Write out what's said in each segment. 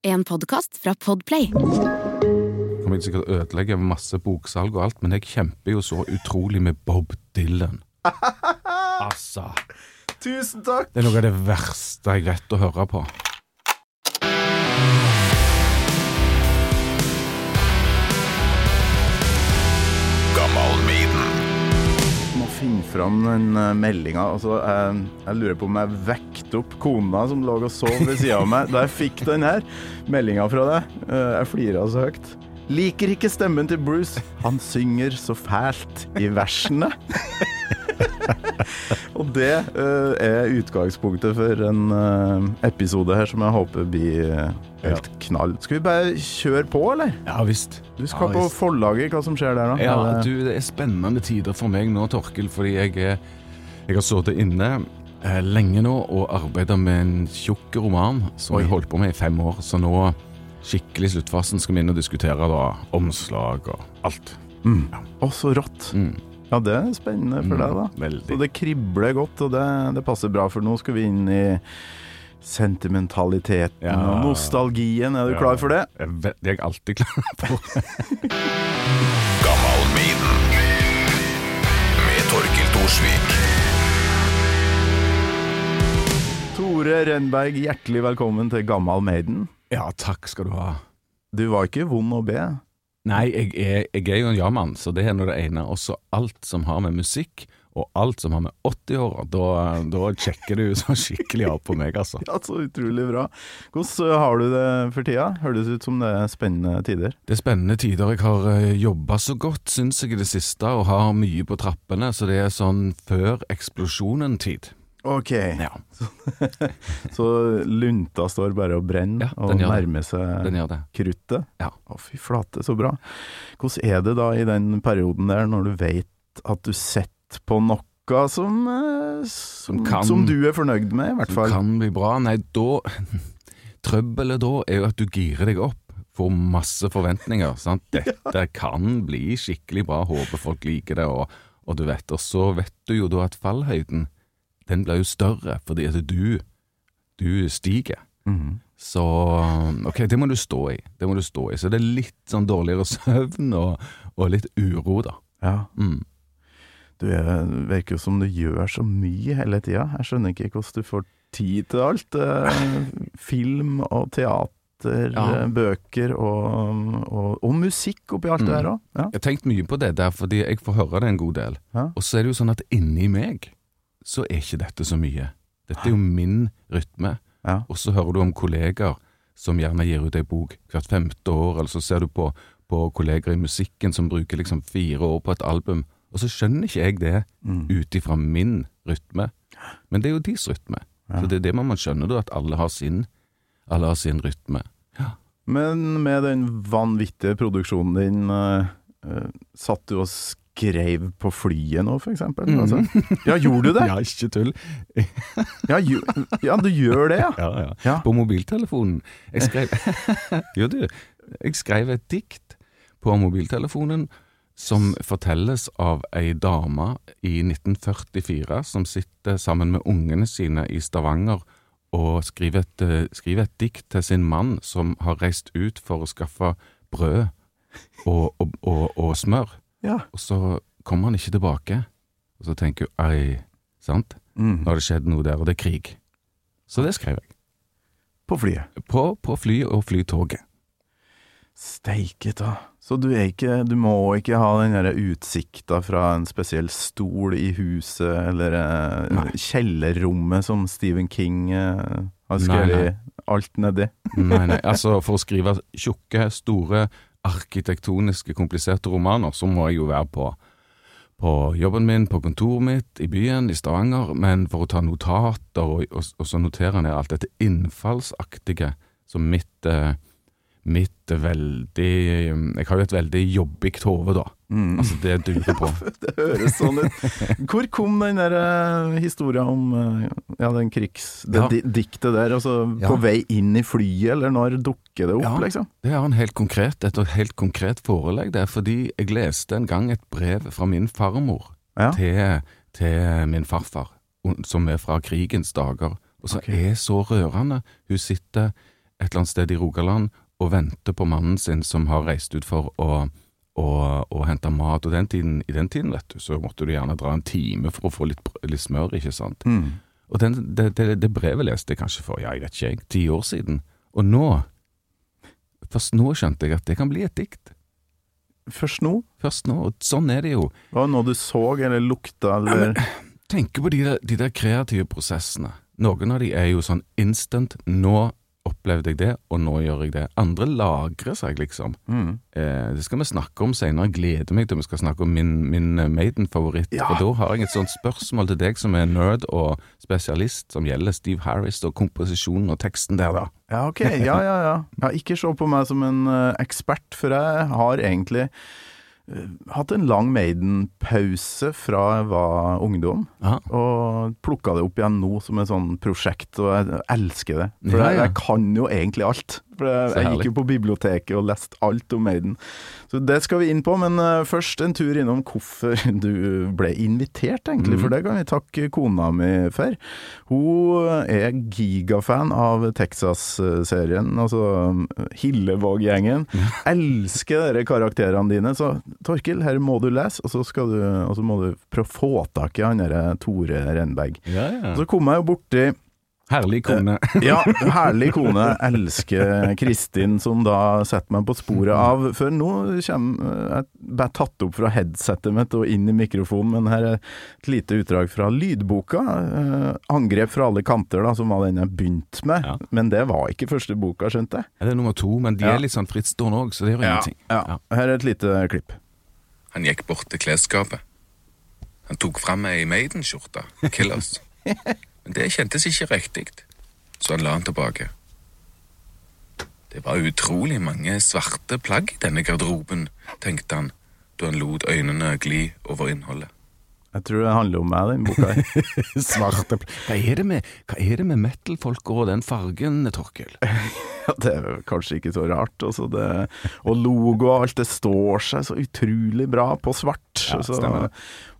En podkast fra Podplay. Jeg kommer sikkert sikkert å ødelegge masse boksalg og alt, men jeg kjemper jo så utrolig med Bob Dylan. Altså Tusen takk! Det er noe av det verste jeg vet å høre på. Fram den uh, meldinga. Altså, jeg, jeg lurer på om jeg vekte opp kona som lå og sov ved sida av meg da jeg fikk den her meldinga fra deg. Eh, jeg flira så høyt. Liker ikke stemmen til Bruce. Han synger så fælt i versene. og det uh, er utgangspunktet for en uh, episode her som jeg håper blir eh, helt knall. Skal vi bare kjøre på, eller? Ja visst. Du skal Ja, på visst. forlaget. Hva som skjer der, da? Ja, Er det- du, det er spennende tider for meg nå, Torkel, fordi jeg, er, jeg har sittet inne eh, lenge nå og arbeida med en tjukk roman som Oi. jeg holdt på med i fem år. Så nå, skikkelig i sluttfasen, skal vi inn og diskutere da omslag og alt. Mm. Å, så rått. Mm. Ja, det er spennende for deg, da. Veldig. Så det kribler godt, og det, det passer bra, for nå skal vi inn i sentimentaliteten Ja. og nostalgien. Er du klar for det? Jeg vet- Det er jeg alltid klar for. Tore Renberg, hjertelig velkommen til Gammal Maiden. Ja, takk skal du ha. Du var ikke vond å be. Nei, jeg er, jeg er jo en ja-mann, så det er nå det ene. Også alt som har med musikk, og alt som har med 80-åra, da, da sjekker du så skikkelig av på meg, altså. Ja, så utrolig bra. Hvordan har du det for tida? Høres ut som det er spennende tider. Det er spennende tider. Jeg har jobba så godt, syns jeg, i det siste, og har mye på trappene, så det er sånn før eksplosjonen-tid. Ok, Ja, så lunta står bare og brenner Ja, og nærmer seg den gjør det. kruttet. Ja. Å, fy flate, så bra. Hvordan er det da i den perioden der, når du vet at du sitter på noe som, eh, som, Som kan- som du er fornøyd med, i hvert Som kan bli bra. Nei, da Trøbbelet da er jo at du girer deg opp. Får masse forventninger. Sant? Dette kan bli skikkelig bra. Håper folk liker det, og, og du vet. Og så vet du jo da at fallhøyden den blir jo større, fordi at du du stiger. Mhm. Så ok, det må du stå i. Det må du stå i. Så det er litt sånn dårligere søvn og, og litt uro, da. Ja, Mm. Du er, virker jo som du gjør så mye hele tida. Jeg skjønner ikke hvordan du får tid til alt. Eh, film og teater, Ja. eh, bøker og, og, og musikk oppi alt det Mm. der òg. Ja. Jeg har tenkt mye på det der, fordi jeg får høre det en god del. Ja. Og så er det jo sånn at inni meg så er ikke dette så mye. Dette er jo min rytme. Ja. Og så hører du om kolleger som gjerne gir ut ei bok hvert femte år, eller så ser du på, på kolleger i musikken som bruker liksom fire år på et album, og så skjønner ikke jeg det Mm. ut ifra min rytme. Men det er jo deres rytme. Ja. Så det er det man må skjønne, da, at alle har sin, alle har sin rytme. Men med den vanvittige produksjonen din, eh, satt du og skrev på flyet nå, for eksempel? Mhm. Altså? Ja, gjorde du det? Ja, ikke tull. Ja, jo, ja, du gjør det, ja. Ja, ja. Ja. På mobiltelefonen. Jeg skrev Jo, du. Jeg skrev et dikt på mobiltelefonen som fortelles av ei dame i 1944 som sitter sammen med ungene sine i Stavanger og skriver et, eh, skriver et dikt til sin mann som har reist ut for å skaffe brød og, og, og, og smør. ja. Og så kommer han ikke tilbake. Og så tenker hun ei, sant? Mm. Nå har det skjedd noe der, og det er krig. Så det skrev jeg. På flyet. På, på fly og flytoget. Steike ta. Så du, ikke, du må ikke ha den der utsikta fra en spesiell stol i huset, eller eh, Nei. kjellerrommet som Stephen King eh, har skrevet alt nedi. Nei, nei, altså for å skrive tjukke, store, arkitektoniske, kompliserte romaner, så må jeg jo være på, på jobben min, på kontoret mitt, i byen, i Stavanger, men for å ta notater og, og, og så notere ned alt dette innfallsaktige, som mitt, eh, mitt veldig Jeg har jo et veldig jobbig hode, da. Altså, det durer på. Det høres sånn ut. Hvor kom den der uh, historien om uh, ja, den krigs... Det Ja. di diktet der, altså Ja. på vei inn i flyet, eller når dukker det opp, liksom? Det er en helt konkret, et helt konkret forelegg, det er fordi jeg leste en gang et brev fra min farmor til, til min farfar, som er fra krigens dager, og som okay. er så rørende. Hun sitter et eller annet sted i Rogaland og venter på mannen sin som har reist ut for å, å, å hente mat, og den tiden, i den tiden, vet du, så måtte du gjerne dra en time for å få litt, litt smør, ikke sant? Mm. Og den, det, det, det brevet leste jeg kanskje for, ja, jeg vet ikke jeg, ti år siden. Og nå, først nå skjønte jeg at det kan bli et dikt. Først nå? Først nå, og sånn er det jo. Var det du så, eller lukta, eller Tenk på de der, de der kreative prosessene. Noen av de er jo sånn instant, nå opplevde jeg det, og nå gjør jeg det. Andre lagrer seg, liksom. mm. Eh, det skal vi snakke om senere. Jeg gleder meg til vi skal snakke om min, min eh, Maiden-favoritt. Ja. For da har jeg et sånt spørsmål til deg som er nerd og spesialist, som gjelder Steve Harris og komposisjonen og teksten der, da. Ja, ok. Ja, ja, ja. ja ikke se på meg som en eh, ekspert, for jeg har egentlig hatt en lang Maiden-pause fra jeg var ungdom. Aha. Og plukka det opp igjen nå som et sånn prosjekt, og jeg elsker det. For Ja, ja. jeg kan jo egentlig alt. For jeg, gikk jo på biblioteket og leste alt om Maiden. Så det skal vi inn på, men eh, først en tur innom hvorfor du ble invitert, egentlig. Mm. For det kan vi takke kona mi for. Hun er gigafan av Texas-serien, altså Hillevåg-gjengen. Elsker dere karakterene dine, så Torkil, her må du lese, og så, skal du, og så må du prøve å få tak i han derre Tore Renberg. Ja, ja. Så kom jeg jo borti Herlig kone. ja, herlig kone. Elsker Kristin, som da setter meg på sporet av For nå kommer jeg bare tatt opp fra headsetet mitt og inn i mikrofonen, men her er et lite utdrag fra lydboka. Eh, 'Angrep fra alle kanter', da, som var den jeg begynte med. Ja. Men det var ikke første boka, skjønte jeg. Ja, Det er nummer to, men de Ja. er litt sånn frittstående òg, så det gjør ingenting. Ja. Her er et lite klipp. Han gikk bort til klesskapet. Han tok fram ei Maiden-skjorte, Killers. Det kjentes ikke riktig, så han la den tilbake. Det var utrolig mange svarte plagg i denne garderoben, tenkte han, da han lot øynene gli over innholdet. Jeg tror det handler om meg, den boka her. Svarte Hva er det med, hva er det med metal-folk og den fargen, Torkel? Ja, det er kanskje ikke så rart. Altså det, og logo og alt, det står seg så utrolig bra på svart. Ja, så, men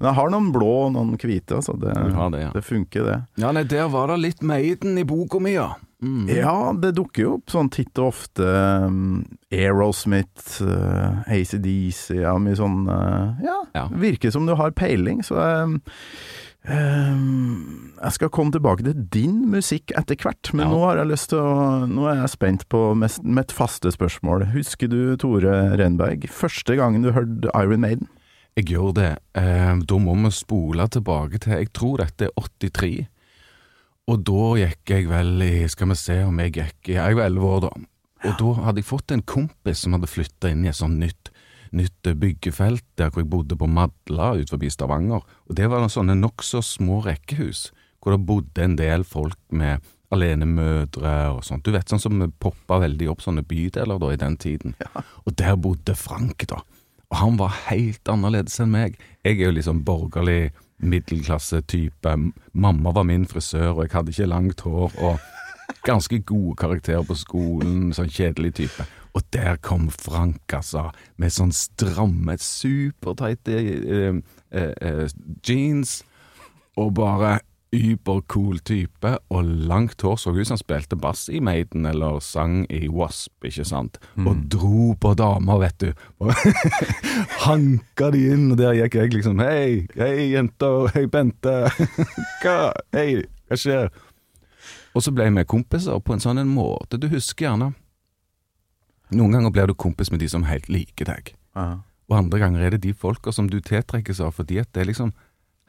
jeg har noen blå og noen hvite, altså. Det, det, ja. det funker, det. Ja, nei, der var det litt Maiden i boka mi, ja. Mm. Ja, det dukker jo opp sånn titt og ofte um, Aerosmith, uh, ACDC, ja, mye sånn uh, ja, Ja. virker som du har peiling, så um, um, jeg skal komme tilbake til din musikk etter hvert, men Ja. nå har jeg lyst til å Nå er jeg spent på mest, mitt faste spørsmål. Husker du Tore Renberg, første gangen du hørte Iron Maiden? Jeg gjør det. Eh, da må vi spole tilbake til Jeg tror dette er 83. Og da gikk jeg vel i Skal vi se om jeg gikk Jeg var elleve år, da. Og da hadde jeg fått en kompis som hadde flytta inn i et sånt nytt, nytt byggefelt der hvor jeg bodde på Madla ut forbi Stavanger. Og det var noen sånne nokså små rekkehus hvor det bodde en del folk med alenemødre og sånt. Du vet, sånn som poppa veldig opp sånne bydeler da i den tiden. Og der bodde Frank, da. Og han var helt annerledes enn meg. Jeg er jo liksom borgerlig middelklasse-type. Mamma var min frisør, og jeg hadde ikke langt hår. Og ganske gode karakterer på skolen, sånn kjedelig type. Og der kom Frank, altså, med sånn stramme, supertighte eh, eh, eh, jeans, og bare übercool type, og langt hår. Så ut som han spilte bass i Maiden, eller sang i Wasp, ikke sant? Og dro på damer, vet du. Og Hanka de inn, og der gikk jeg liksom Hei, hei jenter, hei Bente. Hva, hei, hva skjer? Og så ble vi kompiser på en sånn en måte du husker gjerne. Noen ganger blir du kompis med de som helt liker deg. Ja. Og andre ganger er det de folka som du tiltrekkes av fordi at det er liksom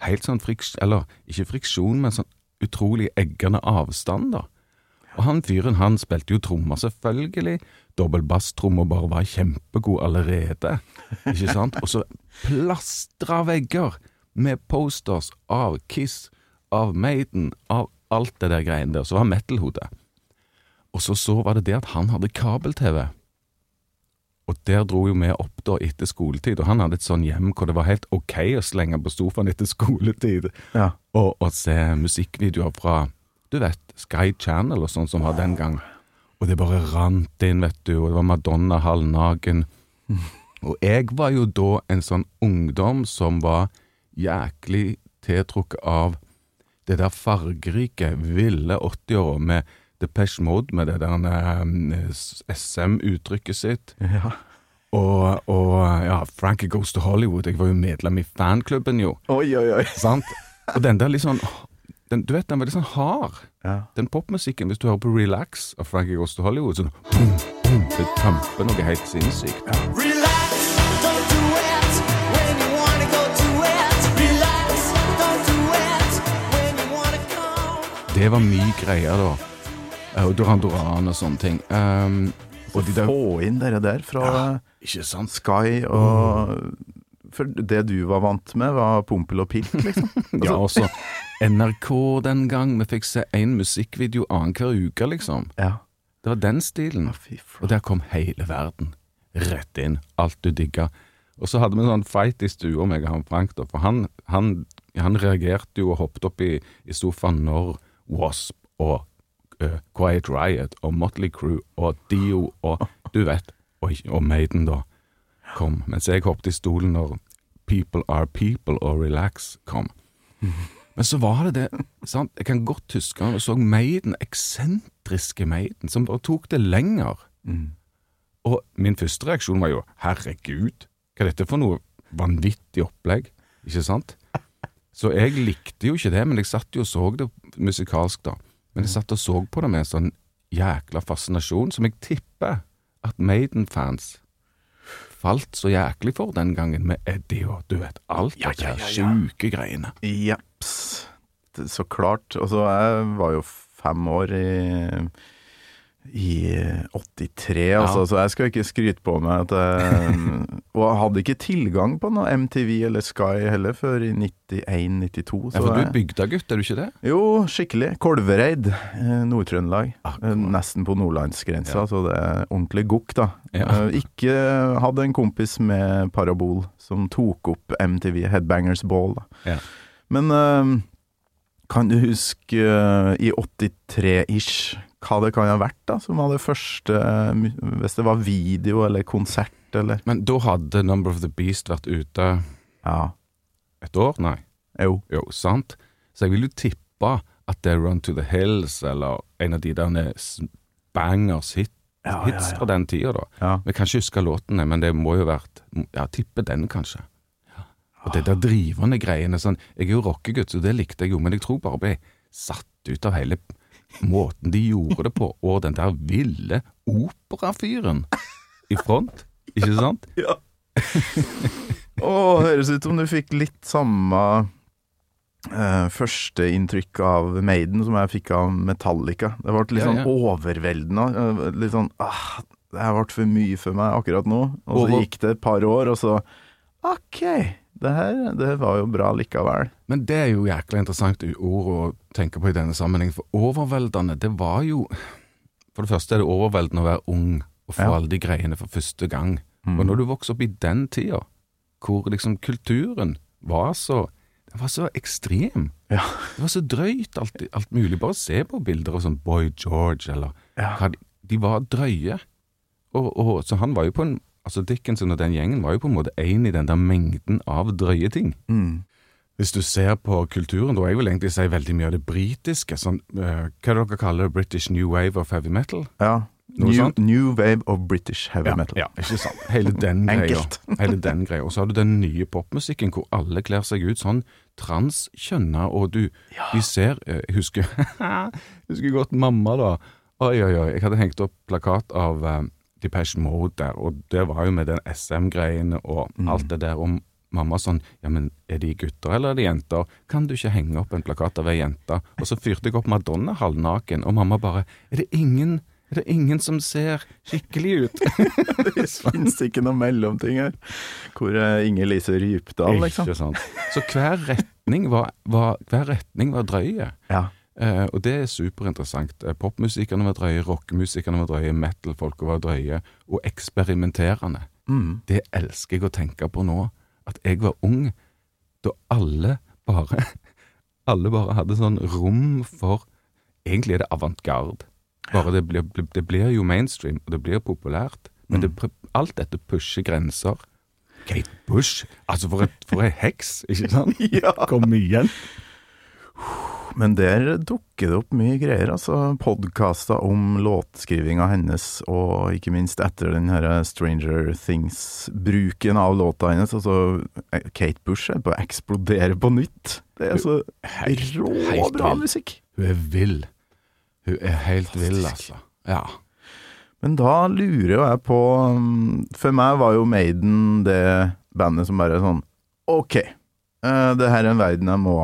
helt sånn friks... Eller ikke friksjon, men sånn utrolig eggende avstand, da. Og han fyren, han spilte jo trommer, selvfølgelig. Dobbel basstrommer bare var kjempegod allerede, ikke sant? Og så plastra vegger med posters av Kiss, av Maiden, av alt det der greiene der. Så var metal-hodet. Og så, så var det det at han hadde kabel-TV. Og der dro jo vi opp da etter skoletid, og han hadde et sånn hjem hvor det var helt ok å slenge på sofaen etter skoletid Ja. og, og se musikkvideoer fra, du vet, Sky Channel og sånn som var den gang. Og det bare rant inn, vet du, og det var Madonna halvnaken. Og jeg var jo da en sånn ungdom som var jæklig tiltrukket av det der fargerike, ville 80-åra med Depeche Mode, med det der eh, SM-uttrykket sitt. Ja. Og, og ja, Frankie Goes to Hollywood. Jeg var jo medlem i fanklubben, jo. Oi, oi, oi. Sant? Og den der litt sånn den, Du vet, den var litt sånn hard. Ja. Den popmusikken, hvis du hører på Relax av Frankie Goes to Hollywood, sånn boom, boom, det tamper noe helt sinnssykt. Relax, don't do it when you wanna go to it. Relax, don't do it when you wanna come. Det var mye greier, da. Eh, Og Duran Duran og sånne ting. Um, og de der Få inn dere der fra sant? Sky og For det du var vant med, var Pompel og Pilt, liksom. Ja, også NRK den gang. Vi fikk se én musikkvideo annenhver uke, liksom. Ja. Det var den stilen. Ja. Og der kom hele verden. Rett inn. Alt du digga. Og så hadde vi en sånn fight i stua, meg og han Frank, da. For han, han, han reagerte jo og hoppet opp i, i sofaen når Wasp og eh, Quiet Riot og Motley Crew og Dio og du vet, og, og Maiden da kom. Mens jeg hoppet i stolen når People Are People og Relax kom. Men så var det det sant? Jeg kan godt huske jeg så Maiden, eksentriske Maiden, som bare tok det lenger. Og min første reaksjon var jo herregud, hva er dette for noe vanvittig opplegg, ikke sant? Så jeg likte jo ikke det, men jeg satt jo og så det musikalsk, da. Men jeg satt og så på det med en sånn jækla fascinasjon, som jeg tipper at Maiden-fans falt så jæklig for den gangen, med Eddie og du vet, alt ja, det ja. sjuke greiene. Japs. Så klart. Og så jeg var jo fem år i i 83, altså, så jeg skal ikke skryte på meg at jeg Og jeg hadde ikke tilgang på noe MTV eller Sky heller før i 91-92. Ja, for du er bygdagutt, er du ikke det? Jo, skikkelig. Kolvereid, eh, Nord-Trøndelag. Eh, Nesten på nordlandsgrensa, så det er ordentlig gokk, da. Ja. Eh, Ikke hadde en kompis med parabol som tok opp MTV, Headbangers Ball. Da. Ja. Men eh, kan du huske eh, i 83-ish hva det kan ha vært, da? Som var det første eh, Hvis det var video eller konsert eller Men da hadde Number of the Beast vært ute Ja. et år? Nei. Jo. Jo, sant? Så jeg vil jo tippe at det er Run to the Hills, eller en av de der bangers hit, Ja, hits ja. fra den tida, da. Ja. Vi kan ikke huske låtene, men det må jo vært Ja, tippe den, kanskje. Og det der drivende greiene sånn Jeg er jo rockegutt, så det likte jeg jo, men jeg tror bare ble satt ut av hele måten de gjorde det på, og den der ville operafyren i front, ikke sant? Ja. Å, høres ut som du fikk litt samme uh, førsteinntrykk av Maiden som jeg fikk av Metallica. Det ble litt sånn ja. overveldende. eh, Litt sånn ah, Det her ble for mye for meg akkurat nå. Og så gikk det et par år, og så Ok, det her det var jo bra likevel. Men det er jo jækla interessant ord å tenke på i denne sammenheng, for overveldende, det var jo For det første er det overveldende å være ung og få Ja. alle de greiene for første gang. Og når du vokser opp i den tida, hvor liksom kulturen var så Den var så ekstrem. Ja. Det var så drøyt, alt, alt mulig. Bare se på bilder av sånn Boy George, eller Ja. de, de var drøye. Og, og, så han var jo på en Altså Dickinson og den gjengen var jo på en måte en i den der mengden av drøye ting. Mm. Hvis du ser på kulturen, da jeg vil egentlig si veldig mye av det britiske, sånn, uh, hva er det dere kaller det, British New Wave of Heavy Metal? Ja. New, new wave of British heavy metal. Ja, ikke sant? Hele den greia. Hele den greia. Og så har du den nye popmusikken hvor alle kler seg ut sånn transkjønna, og du vi ser Jeg husker Jeg husker godt mamma, da. Oi, oi, oi. Jeg hadde hengt opp plakat av eh, Depeche Mode der, og det var jo med den SM-greiene og alt det der. Og mamma sånn Ja, men er de gutter eller er de jenter? Kan du ikke henge opp en plakat av ei jente? Og så fyrte jeg opp Madonna halvnaken, og mamma bare Er det ingen er det ingen som ser skikkelig ut? Det fins ikke noe mellomting her. Hvor er Inger Lise Rypdal, liksom? Ikke sant. Så hver retning var, var, hver retning var drøye. Ja. Eh, og det er superinteressant. Eh, Popmusikerne var drøye, rockemusikerne var drøye, metal-folka var drøye, og eksperimenterende. Mm. Det elsker jeg å tenke på nå. At jeg var ung, da alle bare Alle bare hadde sånn rom for Egentlig er det avantgarde. Bare det blir, det blir jo mainstream, og det blir populært. Men det, alt dette pusher grenser. Kate Bush, altså for, et, for ei heks, ikke sant? Ja. Kom igjen. Men der dukker det opp mye greier, altså. Podkaster om låtskrivinga hennes, og ikke minst etter den her Stranger Things-bruken av låta hennes. Altså, Kate Bush er på å eksplodere på nytt. Det er så råbra rå bra musikk. Hun er vill. Hun er helt vill, altså. Ja. Men da lurer jo jeg på um, For meg var jo Maiden det bandet som bare er sånn Ok, eh, det her er en verden jeg må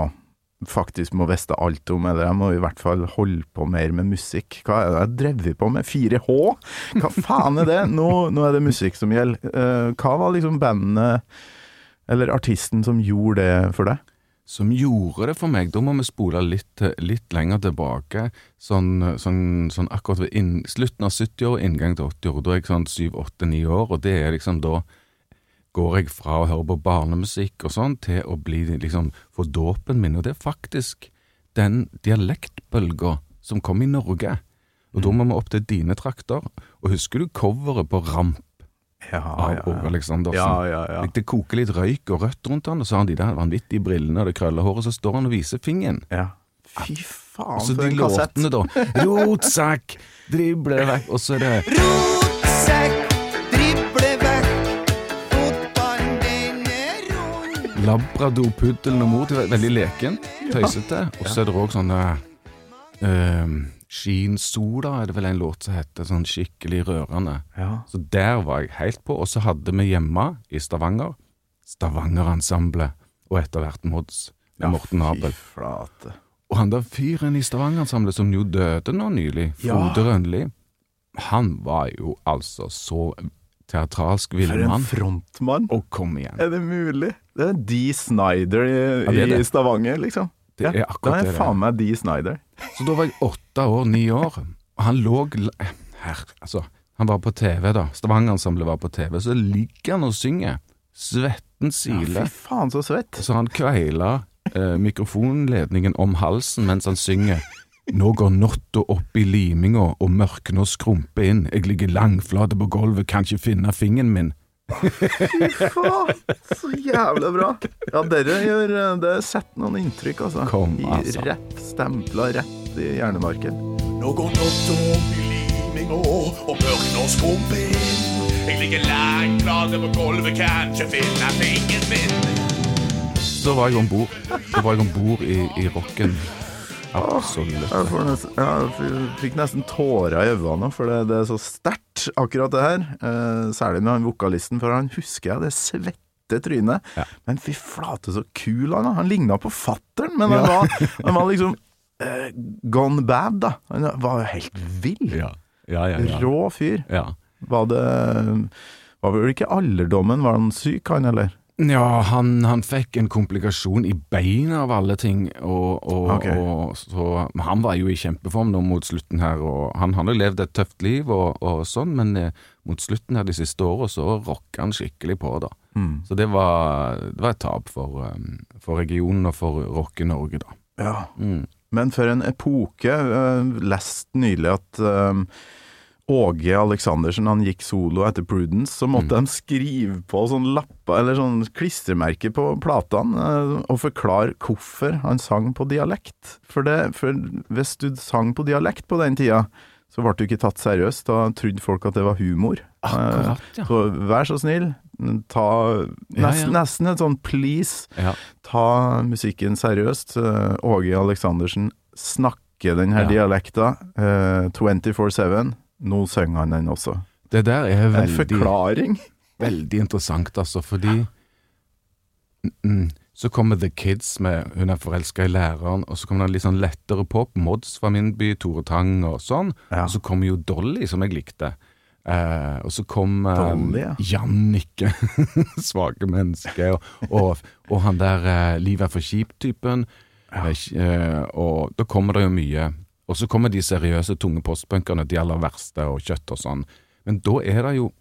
faktisk må vite alt om, eller jeg må i hvert fall holde på mer med musikk. Hva er det jeg drevet på med? 4H? Hva faen er det? Nå, nå er det musikk som gjelder. Eh, Hva var liksom bandet, eller artisten, som gjorde det for deg? Som gjorde det for meg. Da må vi spole litt, litt lenger tilbake. Sånn, sånn, sånn akkurat ved inn, slutten av 70-år, inngang til 80-år. Da er jeg sånn 7-8-9 år, og det er liksom da går jeg fra å høre på barnemusikk og sånn, til å bli liksom få dåpen min. Og det er faktisk den dialektbølga som kom i Norge. Og da må vi opp til dine trakter. Og husker du coveret på Ramp Ja, av Åge Aleksandersen? Ja, ja, ja. Det koker litt røyk og rødt rundt han, og så har han de der vanvittige brillene og det krøllehåret, så står han og viser fingeren. ja. Fy faen, Og så de låtene, da. Rotsekk, drible vekk, og så er det Labrador, puddelen og mor. Veldig leken, tøysete. Og så er det òg sånne uh, Skinsoda er det vel en låt som heter, sånn skikkelig rørende. Ja. Så der var jeg helt på. Og så hadde vi hjemme i Stavanger Stavanger-ensemblet, og etter hvert Mods med Morten Abel. Fy flate. Og han der fyren i Stavanger-ensemblet som jo døde nå nylig, Ja. Rønli, han var jo altså så teatralsk For en frontmann. Og kom igjen. Er det mulig? Det er Dee Snyder i, Ja, det det. i Stavanger, liksom. Det er akkurat da det det er. faen meg Dee Snyder. Så da var jeg åtte år, ni år, og han lå her, altså, han var på TV da, Stavanger-ensemblet var på TV, så ligger han og synger, svetten Ja, siler, fy faen, så svett. så han kveila eh, mikrofonledningen om halsen mens han synger. Nå går natta opp i liminga og mørkna skrumper inn, jeg ligger langflate på gulvet, kan ikke finne fingeren min. Fy faen, så jævla bra. Ja, dere gjør Det setter noen inntrykk, altså. Kom, I altså. Rett stempla rett i hjernemarken. Nå går natta opp i liminga, og mørkna skrumper inn. Jeg ligger langflate på gulvet, kan ikke finne fingeren min. Da var jeg om bord. Da var jeg om bord i, i rocken. Absolutt. Jeg, nesten, jeg fikk nesten tårer i øynene, for det, det er så sterkt, akkurat det her. Eh, særlig med han vokalisten, for han husker jeg det svette trynet. Ja. Men fy flate, så kul han er! Han ligna på fattern, men han, var, han var liksom eh, gone bad, da. Han var jo helt vill. Ja, ja, ja. ja. Rå fyr. ja. Var det Var vel ikke alderdommen? Var han syk, han, eller? Ja, han, han fikk en komplikasjon i beina av alle ting, og, og, okay. og så men Han var jo i kjempeform nå mot slutten her, og han jo levd et tøft liv og, og sånn, men eh, mot slutten her de siste åra så rocka han skikkelig på, da. Mm. Så det var, det var et tap for, um, for regionen og for Rocke-Norge, da. Ja. Mm. Men for en epoke. Uh, lest nylig at um, Åge Aleksandersen han gikk solo etter Prudence, så måtte de skrive på sånn lappa, eller sånn klistremerke på platene, eh, og forklare hvorfor han sang på dialekt. For, det, for hvis du sang på dialekt på den tida, så ble du ikke tatt seriøst. Da trodde folk at det var humor. Akkurat, ja. Eh, Så vær så snill, ta nesten, ja. nesten et sånn please ja. ta musikken seriøst. Eh, Åge Aleksandersen snakker den her Ja. dialekta eh, 24-7. Nå synger han den også. Det der er En veldig forklaring. Veldig interessant, altså, fordi mm, Så kommer The Kids med 'Hun er forelska i læreren', og så kommer det litt sånn lettere pop, Mods fra min by, Tore Tang og sånn. Ja. Og så kommer jo Dolly, som jeg likte. Eh, og så kom eh, Dolly, ja. Jannicke, svake menneske, og, og, og han der eh, 'Livet er for kjipt'-typen. Ja. eh, og da kommer det jo mye Og så kommer de seriøse, tunge postbunkerne, de aller verste, og kjøtt og sånn. Men da er det jo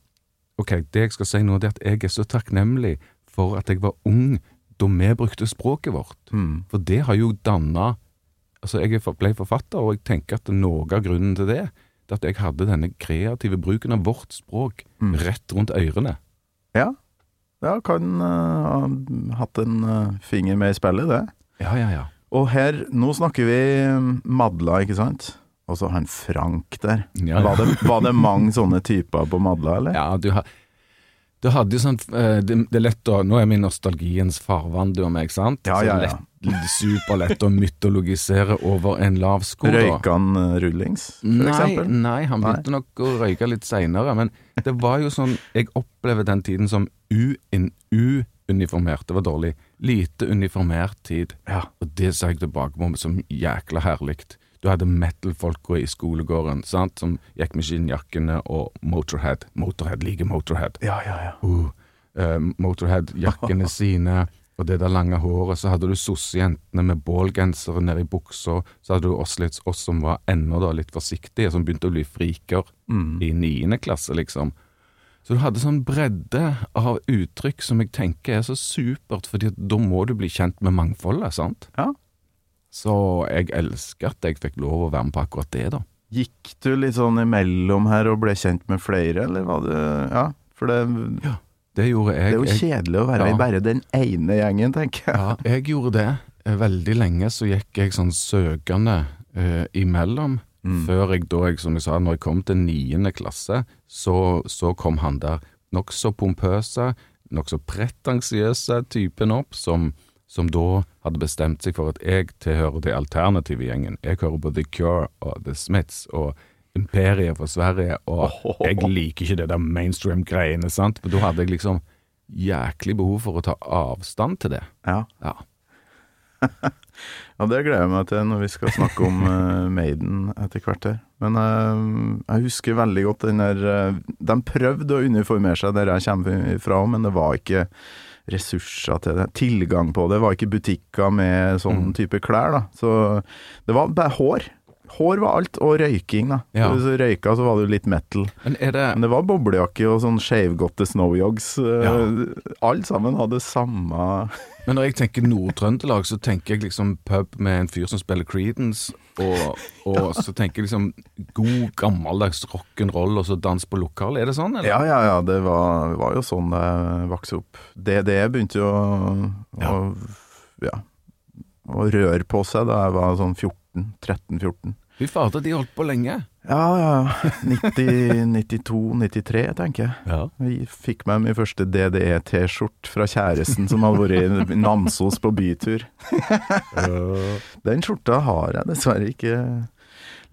Ok, det jeg skal si nå, det er at jeg er så takknemlig for at jeg var ung da vi brukte språket vårt. Mm. For det har jo danna Altså, jeg ble forfatter, og jeg tenker at noe av grunnen til det, det er at jeg hadde denne kreative bruken av vårt språk Mm. rett rundt ørene. Ja. Ja, kan uh, ha hatt en uh, finger med i spillet, det. Ja, ja, ja. Og her, nå snakker vi Madla, ikke sant? Og så han Frank der. Ja, ja. Var, det, var det mange sånne typer på Madla, eller? Ja, du har du hadde jo sånn eh, det, det er lett å Nå er vi i nostalgiens farvann, du og meg, sant? Ja, ja, ja. Lett, superlett å mytologisere over en lav sko. Røyka han eh, rullings, for Nei, eksempel? nei, han begynte nok å røyke litt seinere, men det var jo sånn Jeg opplever den tiden som u-uniformert. Det var dårlig. Lite uniformert tid. Ja. Og det ser jeg tilbake på som jækla herlig. Du hadde metal-folka i skolegården sant? som gikk med skinnjakkene og Motorhead. Motorhead liker Motorhead. Ja, ja, ja. Uh, uh, Motorhead-jakkene sine og det der lange håret. Så hadde du sossejentene med bålgensere nede i buksa. Så hadde du oss, litt, oss som var enda da litt forsiktige, som begynte å bli friker Mm. i niende klasse, liksom. Så du hadde sånn bredde av uttrykk som jeg tenker er så supert, fordi da må du bli kjent med mangfoldet, sant? Ja. Så jeg elsker at jeg fikk lov å være med på akkurat det, da. Gikk du litt sånn imellom her og ble kjent med flere, eller var det Ja, for det, ja, Det gjorde jeg. det er jo kjedelig å være ja. i bare den ene gjengen, tenker jeg. Ja, jeg gjorde det. Eh, Veldig lenge så gikk jeg sånn søkende uh, imellom. Mm. Før jeg da, jeg, som jeg sa, når jeg kom til niende klasse, så, så kom han der nokså pompøse, nokså pretensiøse typen opp, som, som da hadde bestemt seg for at jeg tilhører det alternative gjengen. Jeg hører på The Cure og The Smiths og Imperiet for Sverige, og jeg liker ikke det der mainstream-greiene, sant? For da hadde jeg liksom jæklig behov for å ta avstand til det. Ja. Ja. Ja, det gleder jeg meg til når vi skal snakke om uh, Maiden etter hvert her. Men eh, jeg husker veldig godt den der eh, De prøvde å uniformere seg der jeg kommer fra, men det var ikke ressurser til det. Tilgang på det. Det var ikke butikker med sånn Mm. type klær, da. Så det var bare hår. Hår var alt, og røyking, da. Ja. Så Hvis du røyka, så var det jo litt metal. Men det Men det var boblejakke og sånn skeivgåtte snowyogs. eh, Ja. Alt sammen hadde samme Men når jeg tenker Nord-Trøndelag, så tenker jeg liksom pub med en fyr som spiller Creedence, og, og så tenker jeg liksom god, gammeldags rock'n'roll og så dans på lokal. Er det sånn, eller? Ja, ja, ja. Det var, var jo sånn jeg vokste opp. DDE begynte jo å, Ja. å, ja, å røre på seg da jeg var sånn 14. 13-14. Fy fader, de holdt på lenge. Ja, ja. 92, 93, tenker jeg. Ja. Jeg fikk meg min første DDE-T-skjort fra kjæresten som hadde vært i Namsos på bytur. Den skjorta har jeg dessverre ikke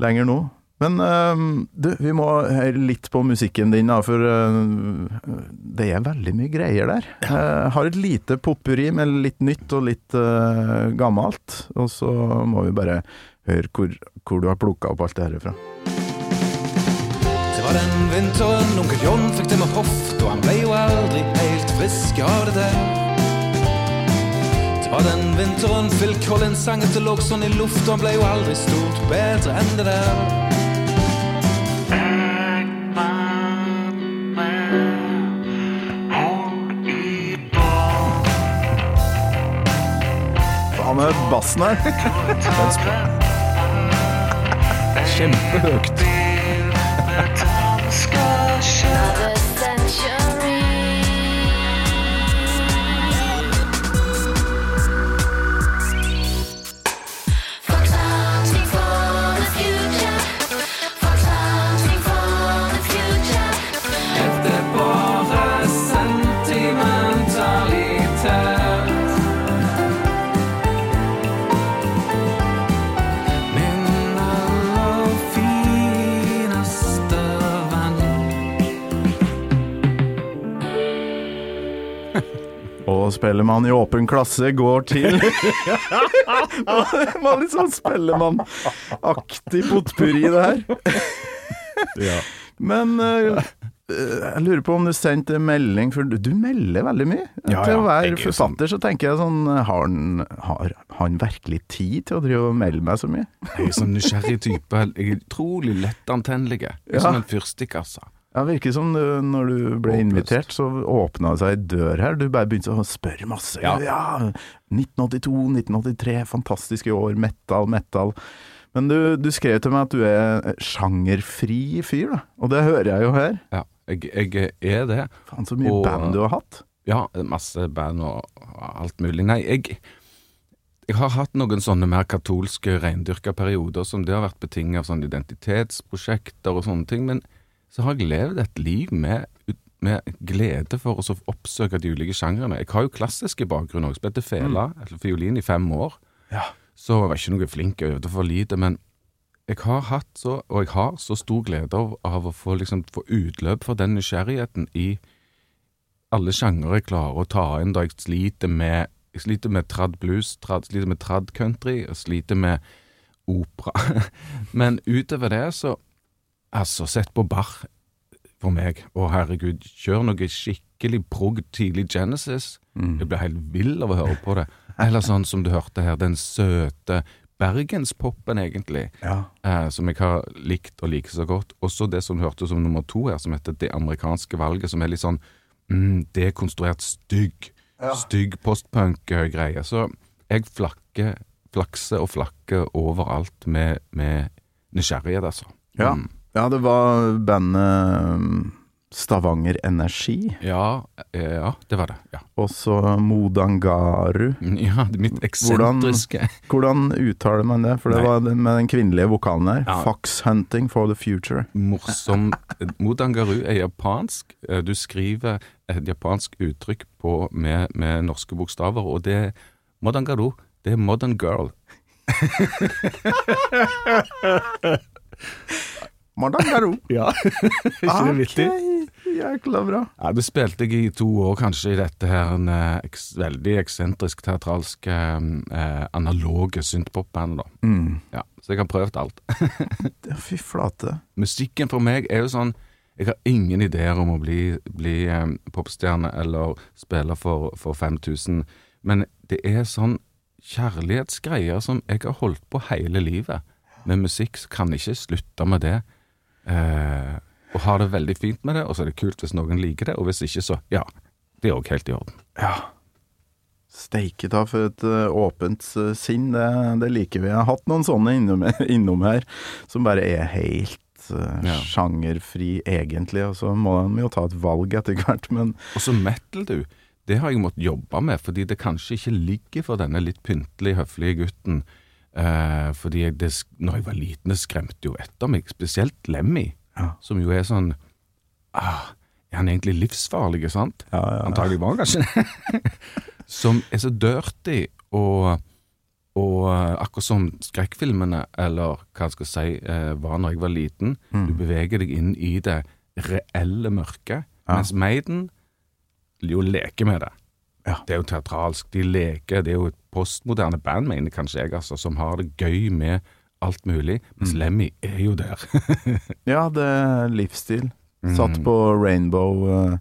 lenger nå. Men øhm, du, vi må høre litt på musikken din, da, for øh, det er veldig mye greier der. Jeg har et lite popperi med litt nytt og litt øh, gammelt, og så må vi bare høre hvor, hvor du har plukka opp alt det her fra. Den vinteren onkel John fikk det med hoft, og han ble jo aldri helt frisk av det der. Det var den vinteren Phil Collins sang etter lå sånn i luft, og han ble jo aldri stort bedre enn det der. Er bassen her. Kjempehøyt. Spellemann i åpen klasse går til Det var litt sånn Spellemann-aktig potpurri, det her. Men eh, eh, jeg lurer på om du sendte melding, for du, du melder veldig mye. Ja, til å være er forfatter så tenker jeg sånn Har han, har han virkelig tid til å drive og melde meg så mye? Jeg er sånn nysgjerrig type. Jeg er utrolig lettantennelig. Jeg er Ja. Som en fyrstikk, altså. Ja, virker som du, når du ble Oppløst. invitert, så åpna det seg ei dør her. Du bare begynte å spørre masse. Ja. Ja. 1982, 1983, fantastiske år, metal, metal. Men du, du skrev til meg at du er sjangerfri fyr, da. Og det hører jeg jo her. Ja, jeg, jeg er det. Faen, så mye Og- band du har hatt. Ja, masse band og alt mulig. Nei, jeg, jeg har hatt noen sånne mer katolske reindyrka perioder som det har vært betinget av sånne identitetsprosjekter og sånne ting, men så har jeg levd et liv med, med glede for å så oppsøke de ulike sjangrene. Jeg har jo klassiske bakgrunn òg. spilte fela, eller fiolin, i fem år. Ja. Så jeg var ikke noe flink, jeg øvde for lite, men jeg har hatt så, og jeg har så stor glede av, av å få, liksom, få utløp for den nysgjerrigheten i alle sjangere jeg klarer å ta inn da jeg sliter med Jeg sliter med trad blues, trad, sliter med trad country, og sliter med opera. Men utover det, så Altså, sett på Bach for meg. Å, herregud, kjør noe skikkelig prog tidlig Genesis. Jeg blir helt vill av å høre på det. Eller sånn som du hørte her, den søte bergenspopen, egentlig. Ja. Eh, som jeg har likt og liker så godt. Også det som du hørte som nummer to her, som heter Det amerikanske valget, som er litt sånn mm, dekonstruert stygg. Stygg postpunk-greie. Så jeg flakker, flakser og flakker overalt med, med nysgjerrighet, altså. Ja. Mm. Ja, det var bandet um, Stavanger Energi, Ja, eh, ja, det var det. Ja, og så Modangaru. Ja er mitt eksentriske Hvordan uttaler man det? For det Nei. var det med den kvinnelige vokalen der. Ja. Fox Hunting for the Future. morsom Modangaru er japansk. Eh, Du skriver et japansk uttrykk på, med, med norske bokstaver, og det Modangaru, det er modern girl. Modangaru. Ja, ikke det vittig? Okay. Jækla bra. Ja, det spilte jeg i to år kanskje i dette her en, eh, eks, veldig eksentrisk teatralsk, eh, analoge synthpopband da. Mm. Ja, så jeg har prøvd alt. Ja, Fy flate. Musikken for meg er jo sånn Jeg har ingen ideer om å bli, bli eh, popstjerne eller spille for, for 5000, men det er sånn kjærlighetsgreier som jeg har holdt på hele livet. Med musikk så kan jeg ikke slutte med det. Eh, og har det veldig fint med det, og så er det kult hvis noen liker det, og hvis ikke, så ja, det er òg helt i orden. Ja. Steike ta for et eh, åpent eh, sinn, det, det liker vi. Jeg har hatt noen sånne innom, innom her, som bare er helt eh, Ja. sjangerfri egentlig, og så må de jo ta et valg etter hvert, men Og så metal, du. Det har jeg måttet jobbe med, fordi det kanskje ikke ligger for denne litt pyntelige, høflige gutten. Eh, fordi jeg, det, når jeg var liten, det skremte jo etter meg, spesielt Lemmy, Ja. som jo er sånn ah, Er han egentlig livsfarlig, sant? Ja, ja, ja. Antagelig var han kanskje det. som er så dirty og og eh, akkurat som skrekkfilmene, eller hva jeg skal si, eh, var når jeg var liten, Mm. du beveger deg inn i det reelle mørket, Ja. mens Maiden jo leker med det. Ja. Det er jo teatralsk, de leker, det er jo et postmoderne band, mener kanskje jeg, altså, som har det gøy med alt mulig, mens Mm. Lemmy er jo der. ja, det er livsstil. Mm. Satt på Rainbow uh,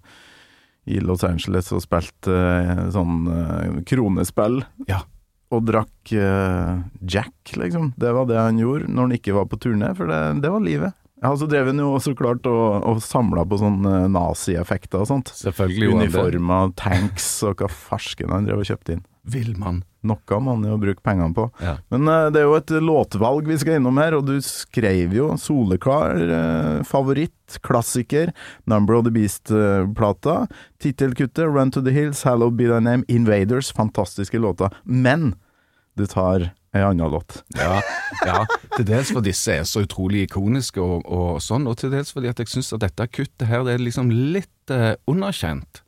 i Los Angeles og spilte uh, sånn uh, kronespill. Ja. Og drakk eh, Jack, liksom. Det var det han gjorde når han ikke var på turné, for det, det var livet. Ja, så drev han jo så klart og, og samla på sånne nazieffekter og sånt. Selvfølgelig. Uniformer, tanks og hva farsken han drev og kjøpte inn. Vil man. Noe må han jo bruke pengene på. Ja. Men uh, det er jo et låtvalg vi skal innom her, og du skrev jo soleklar uh, favoritt, klassiker, Number of the Beast-plata, tittelkuttet, Run to the Hills, Hallow Be Thy Name, Invaders, fantastiske låter. Men du tar ei annen låt. Ja, ja, til dels fordi disse er så utrolig ikoniske og, og sånn, og til dels fordi at jeg syns at dette kuttet her, det er liksom litt eh, underkjent.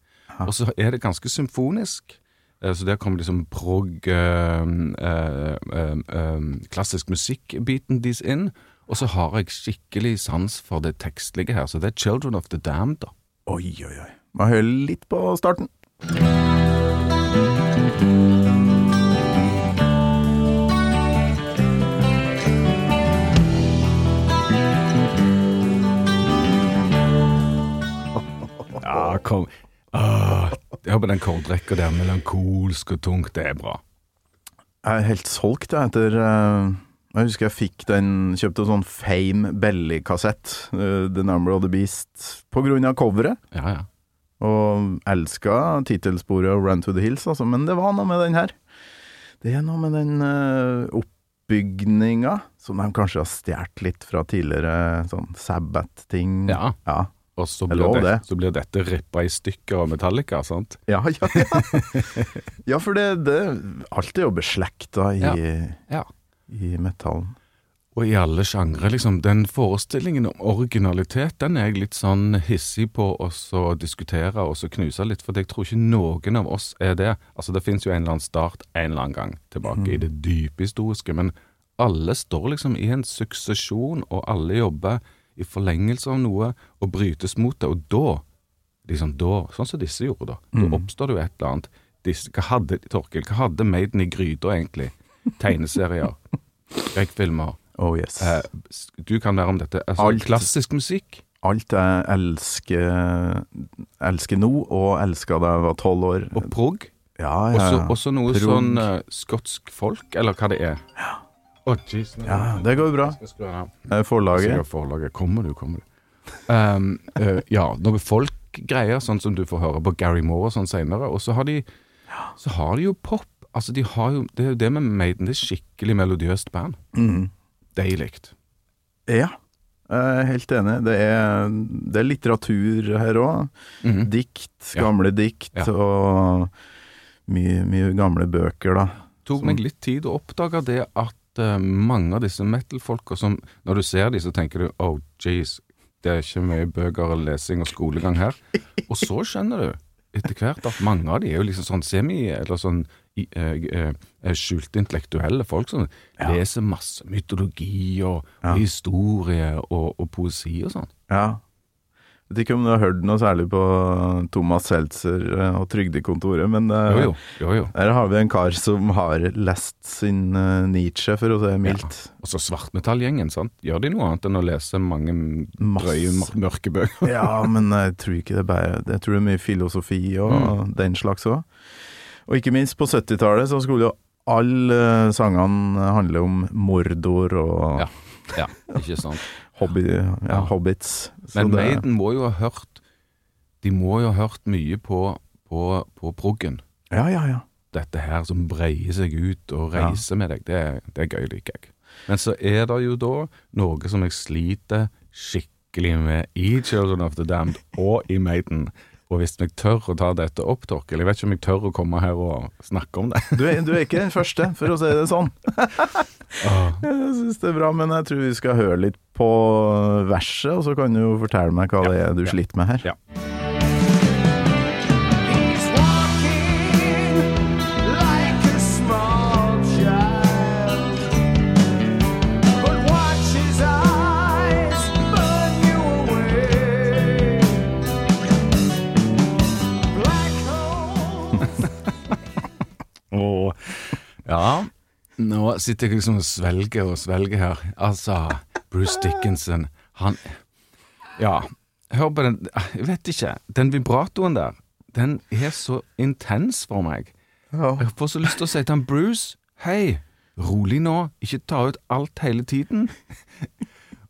Og så er det ganske symfonisk. Eh, Så der kommer liksom prog, eh, eh, eh, eh, klassisk musikk-biten deres inn. Og så har jeg skikkelig sans for det tekstlige her, så det er Children of the Damned, da. Oi, oi, oi. Må høre litt på starten. Ja, kom. Ah, Hør på den kordrekka der, melankolsk og tungt. Det er bra. Jeg er helt solgt jeg, etter eh, Jeg husker jeg fikk den Kjøpte en sånn Fame Belly-kassett, eh, The Number of the Beast, på grunn av coveret. Ja, ja. Og elska tittelsporet og Run to the Hills, altså, men det var noe med den her. Det er noe med den uh, oppbygninga som de kanskje har stjålet litt fra tidligere sånn Sabbat-ting. Ja. ja. Og så blir, det, det. så blir dette rippa i stykker av Metallica, sant? Ja, ja, ja. ja for det, det Alt er jo beslekta i, Ja. Ja. i metallen. Og i alle sjangre, liksom. Den forestillingen om originalitet, den er jeg litt sånn hissig på å diskutere og så knuse litt, for jeg tror ikke noen av oss er det. Altså, det finnes jo en eller annen start en eller annen gang tilbake i det dype historiske, men alle står liksom i en suksesjon, og alle jobber i forlengelse av noe og brytes mot det, og da, liksom da, sånn som disse gjorde da, da oppstår det jo et eller annet. Disse, hva hadde, Torkel, hva hadde Maiden i gryta egentlig? Tegneserier, skrekkfilmer, Oh yes. Eh, du kan være om dette. Altså, Alt. Klassisk musikk. Alt jeg elsker, elsker nå, og elska da jeg var tolv år. Og prog. Ja, ja, Også, ja. også noe Prog. sånn uh, skotsk folk, eller hva det er. Å, geez, nå- Ja, det går bra. Forlaget. Forlaget. Kommer du, kommer du. Um, uh, ja, noe folkgreier, sånn som du får høre på Gary Moore og sånn senere. Og så har de Så har de jo pop. Altså, de har jo Det er jo det med Maiden. Det er skikkelig melodiøst band. Mm. Deilig. Ja, jeg er helt enig. Det er, det er litteratur her òg. Mhm. Dikt, Ja. gamle dikt, Ja. og mye, mye gamle bøker, da. tok meg litt tid å oppdage det at eh, mange av disse metal-folka som Når du ser dem, så tenker du oh jeez, det er ikke mye bøker og lesing og skolegang her. Og så skjønner du etter hvert at mange av de er jo liksom sånn semi- eller sånn eh, eh, skjulte intellektuelle folk som leser masse mytologi og, Ja. historie og, og poesi og sånn. Ja. Vet ikke om du har hørt noe særlig på Thomas Seltzer eh, og Trygdekontoret, men eh, Jo, jo. jo, jo. der har vi en kar som har lest sin eh, Nietzsche, for å si det mildt. Og så svartmetallgjengen, sant. Gjør de noe annet enn å lese mange drøye, mørke bøker? Ja, men jeg tror ikke det er bare Jeg tror det er mye filosofi og Mm. den slags òg. Og ikke minst på 70-tallet så skulle jo alle sangene handle om Mordor og Ja. Ja, ikke sant. hobby, ja, hobbits. Så Men det- Maiden må jo ha hørt De må jo ha hørt mye på, på, på proggen. Ja, ja, ja. Dette her som breier seg ut og reiser med deg, det, det er gøy, liker jeg. Men så er det jo da noe som jeg sliter skikkelig med i Children of the Damned og i Maiden. Og hvis jeg tør å ta dette opp, Torkel Jeg vet ikke om jeg tør å komme her og snakke om det. Du er, du er ikke den første, for å si det sånn. Jeg syns det er bra, men jeg tror vi skal høre litt på verset, og så kan du jo fortelle meg hva det er du sliter med her. Ja. Ja, nå sitter jeg liksom og svelger og svelger her. Altså, Bruce Dickinson, han Ja, hør på den Jeg vet ikke. Den vibratoen der, den er så intens for meg. Jeg får så lyst til å si til han Bruce, hei, rolig nå, ikke ta ut alt hele tiden.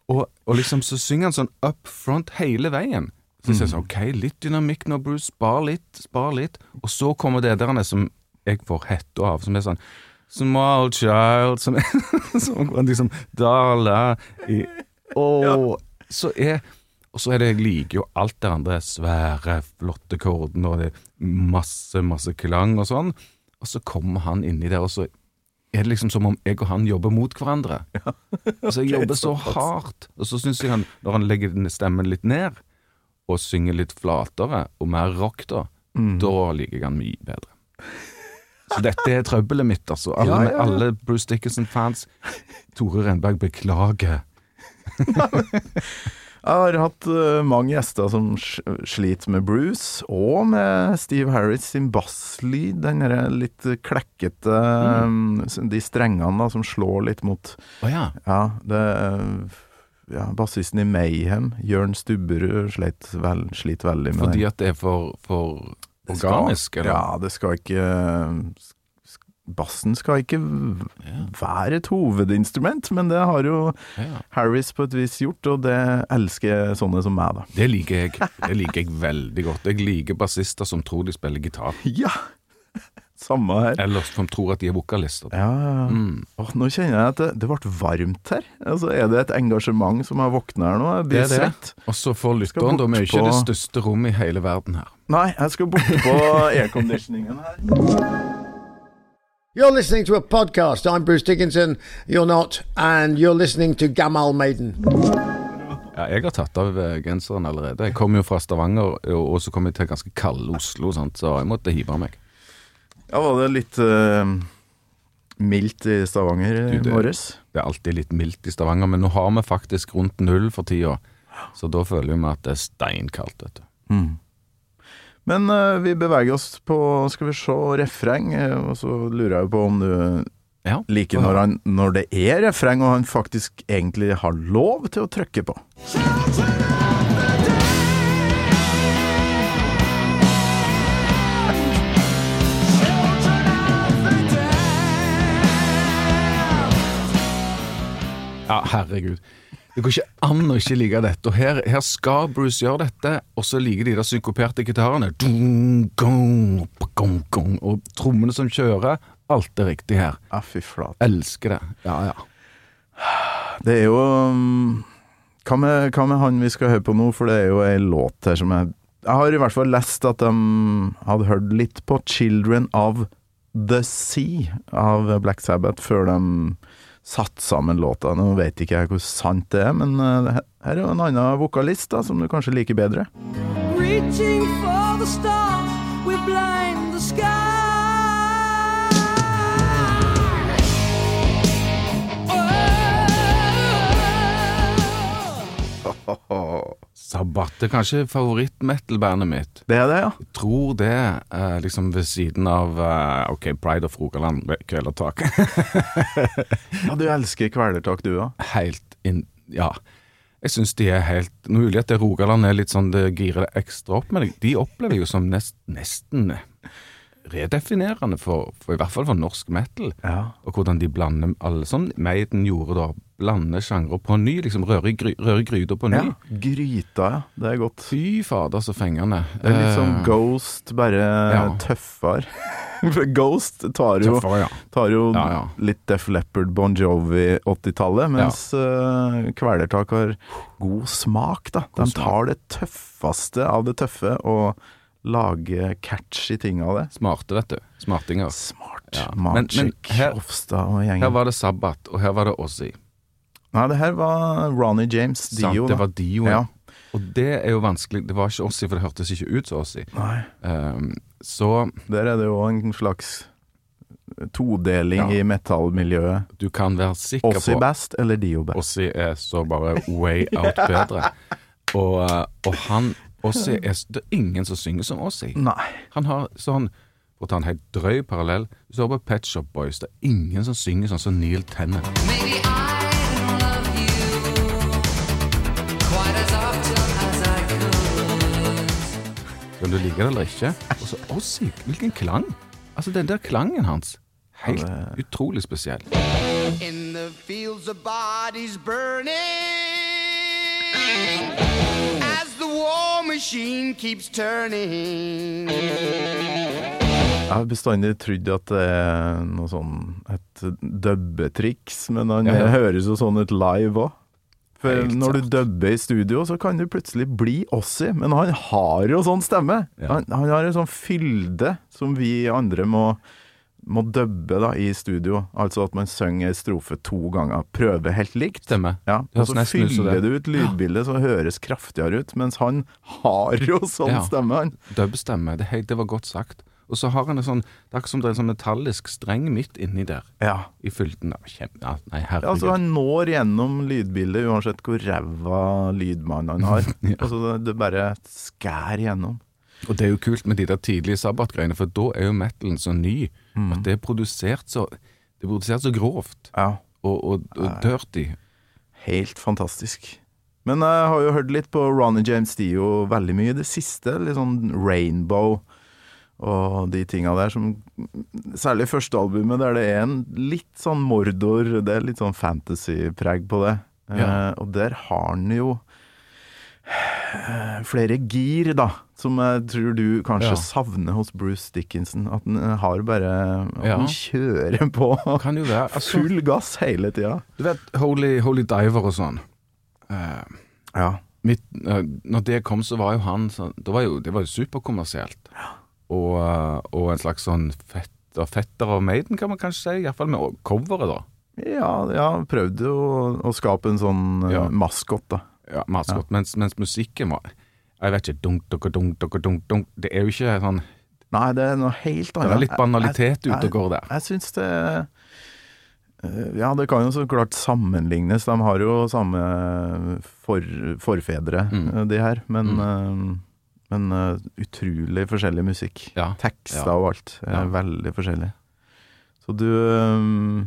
og, og liksom så synger han sånn up front hele veien. Så jeg sier sånn, ok, litt dynamikk nå, Bruce, spar litt, spar litt. Og så kommer det der som jeg får hetta av, som er sånn Small child Som, som liksom Dala i Og så er Og så er det, jeg liker jo alt det andre, svære, flotte kordene, og det er masse, masse klang og sånn. Og så kommer han inni der, og så er det liksom som om jeg og han jobber mot hverandre. altså, jeg jobber så hardt. Og så syns jeg han, når han legger stemmen litt ned, og synger litt flatere og mer rock, da, da liker jeg han mye bedre. Dette er trøbbelet mitt, altså. Alle, Ja, ja, ja. alle Bruce Dickinson-fans. Tore Renberg, beklager. Jeg har hatt eh, mange gjester som sliter med Bruce, og med Steve Harris sin basslyd. Den litt klekkete Mm. eh, De strengene da, som slår litt mot oh, ja. Ja, det eh, ja, bassisten i Mayhem, Jørn Stubberud, sleit vel, sliter veldig med Fordi den. at det er for, for Det organisk, eller? Ja, det skal ikke Bassen skal ikke være et hovedinstrument, men det har jo. Harris på et vis gjort, og det elsker sånne som meg, da. Det liker jeg. Det liker jeg veldig godt. Jeg liker bassister som tror de spiller gitar. Ja! Samme her. Eller som tror at de er vokalister. Ja, ja. Mm. Åh, nå kjenner jeg at det, det ble varmt her. Altså, er det et engasjement som har våkna her nå? Jeg Det er det. Og så får lytteren da Vi er ikke på- det største rommet i hele verden her. Nei, jeg skal borte på airconditioningen her. You're listening to a podcast. I'm Bruce Dickinson. You're not. And you're listening to Gamal Maiden. Ja, jeg har tatt av eh, genseren allerede. Jeg kom jo fra Stavanger, og og så kom jeg til ganske kalde Oslo, sant? så jeg måtte hive av meg. Ja, var det litt uh, mildt i Stavanger i morges? Det er alltid litt mildt i Stavanger, men nå har vi faktisk rundt null for tida. Så da føler vi at det er steinkaldt, vet du. Mm. Men uh, vi beveger oss på, skal vi se, refreng, eh, og så lurer jeg på om du Ja. liker når, han, når det er refreng, og han faktisk egentlig har lov til å trykke på. Ja, herregud. Det går ikke an å ikke like dette. Og her, her skal Bruce gjøre dette, og så liker de der synkoperte gitarene. Og trommene som kjører. Alt er riktig her. Ja, fy flate. Elsker det. Ja, ja. Det er jo um, hva, med, hva med han vi skal høre på nå, for det er jo ei låt her som jeg Jeg har i hvert fall lest at de hadde hørt litt på 'Children of the Sea' av Black Sabbath før de satte sammen låta. Nå vet ikke jeg hvor sant det er, men uh, her er jo en annen vokalist da, som du kanskje liker bedre. Reaching for the stars, we blind the sky. Sabbat er kanskje favoritt-metal-bandet mitt. Det er det, ja. Jeg tror det, eh, liksom ved siden av eh, OK, Pride of Rogaland, Kvelertak. Ja, du elsker kvelertak, du òg. helt inn Ja. Jeg syns de er helt Mulig at det Rogaland er litt sånn det girer det ekstra opp, men de opplever jo som nest, nesten redefinerende for, for i hvert fall for norsk metal. Ja. Og hvordan de blander alle Sånn Maiden gjorde da. Blande sjangre på ny. Liksom røre gry, røre gryta på ny. ja. Gryta, ja. Det er godt. Fy fader, så fengende. Det er litt sånn Eh, Ghost, bare ja. tøffere. Ghost tar jo, Tøffere, ja. tar jo litt Def Leppard, Bon Jovi 80-tallet, mens uh, Kvelertak har god smak, da. De God smak. tar det tøffeste av det tøffe og lager catchy ting av det. Smarte, vet du. Smartinger. Smart. Ja. Her- Hofstad og Her var det Sabbat, og her var det Ozzy. Nei, det her var Ronny James, Sant, det var Dio, Ja. Og det er jo vanskelig. Det var ikke Ozzy, for det hørtes ikke ut som Ozzy. Um, så Der er det jo en slags todeling Ja. i metallmiljøet. du kan være sikker Ossi på best eller Dio best? Ozzy er så bare way out bedre. Og, uh, og han Ozzy er Det er ingen som synger som Ossi. Nei. Han har sånn For å ta en helt drøy parallell Hvis du hører på Pet Shop Boys, det er ingen som synger sånn som Neil Tennant. Maybe I. Om du liker det eller ikke. Og så Ossi, hvilken klang! Altså, den der klangen hans. Helt utrolig spesiell. In the fields of bodies burning as the war machine keeps turning. Jeg har bestandig trodd at det er noe sånn et dubbetriks, men han Ja, ja. høres jo sånn ut live òg. For Helt når du dubber i studio, så kan du plutselig bli Ossi, men han har jo sånn stemme. Ja. Han, han har en sånn fylde som vi andre må, må dubbe da, i studio. Altså at man synger strofe to ganger. Prøver helt likt. Stemmer. Ja, og så fyller du ut lydbildet, så høres kraftigere ut. Mens han har jo sånn Ja. stemme, han. Dubbstemme. Det, det var godt sagt. Og så har han en sånn Det er akkurat som det er en sånn metallisk streng midt inni der. Ja. I fylten. Kjempe... Ja, nei, Ja, altså Han når gjennom lydbildet uansett hvor ræva lydmann han har. Ja. Altså Det bare skær gjennom. Og det er jo kult med de der tidlige sabbatgreiene, for da er jo metalen så ny at det er produsert så Det er produsert så grovt Ja. og, og, og dirty. Helt fantastisk. Men jeg har jo hørt litt på Ronny James Dio veldig mye i det siste. Litt sånn Rainbow og de tinga der som Særlig første albumet, der det er en litt sånn mordor Det er litt sånn fantasy-preg på det. Ja. Eh, og der har han jo flere gir, da. Som jeg tror du kanskje Ja. savner hos Bruce Dickinson. At han eh, har bare At Ja. han kjører på jo. Altså, full gass hele tida. du vet, Holy, Holy Diver og sånn. Uh, Ja. mitt, uh, når det kom, så var jo han så, Det var jo, det var jo superkommersielt. Og, uh, og en slags sånn fetter, fetter av Maiden, kan man kanskje si. Iallfall med coveret, da. Ja, ja prøvde å, å skape en sånn ja. maskot, da. Ja, maskot. Mens, mens musikken var Jeg vet ikke dunk, dunk, dunk, dunk, dunk, dunk. Det er jo ikke sånn Nei, det er noe helt annet. Det er litt banalitet Jeg- ute og går der. Jeg, jeg syns det eh, Ja, det kan jo så klart sammenlignes. De har jo samme for, forfedre, Mm. eh, de her. Men, mm. men uh, utrolig forskjellig musikk. Ja. Tekster Ja. og alt er Ja. veldig forskjellig. Så du eh,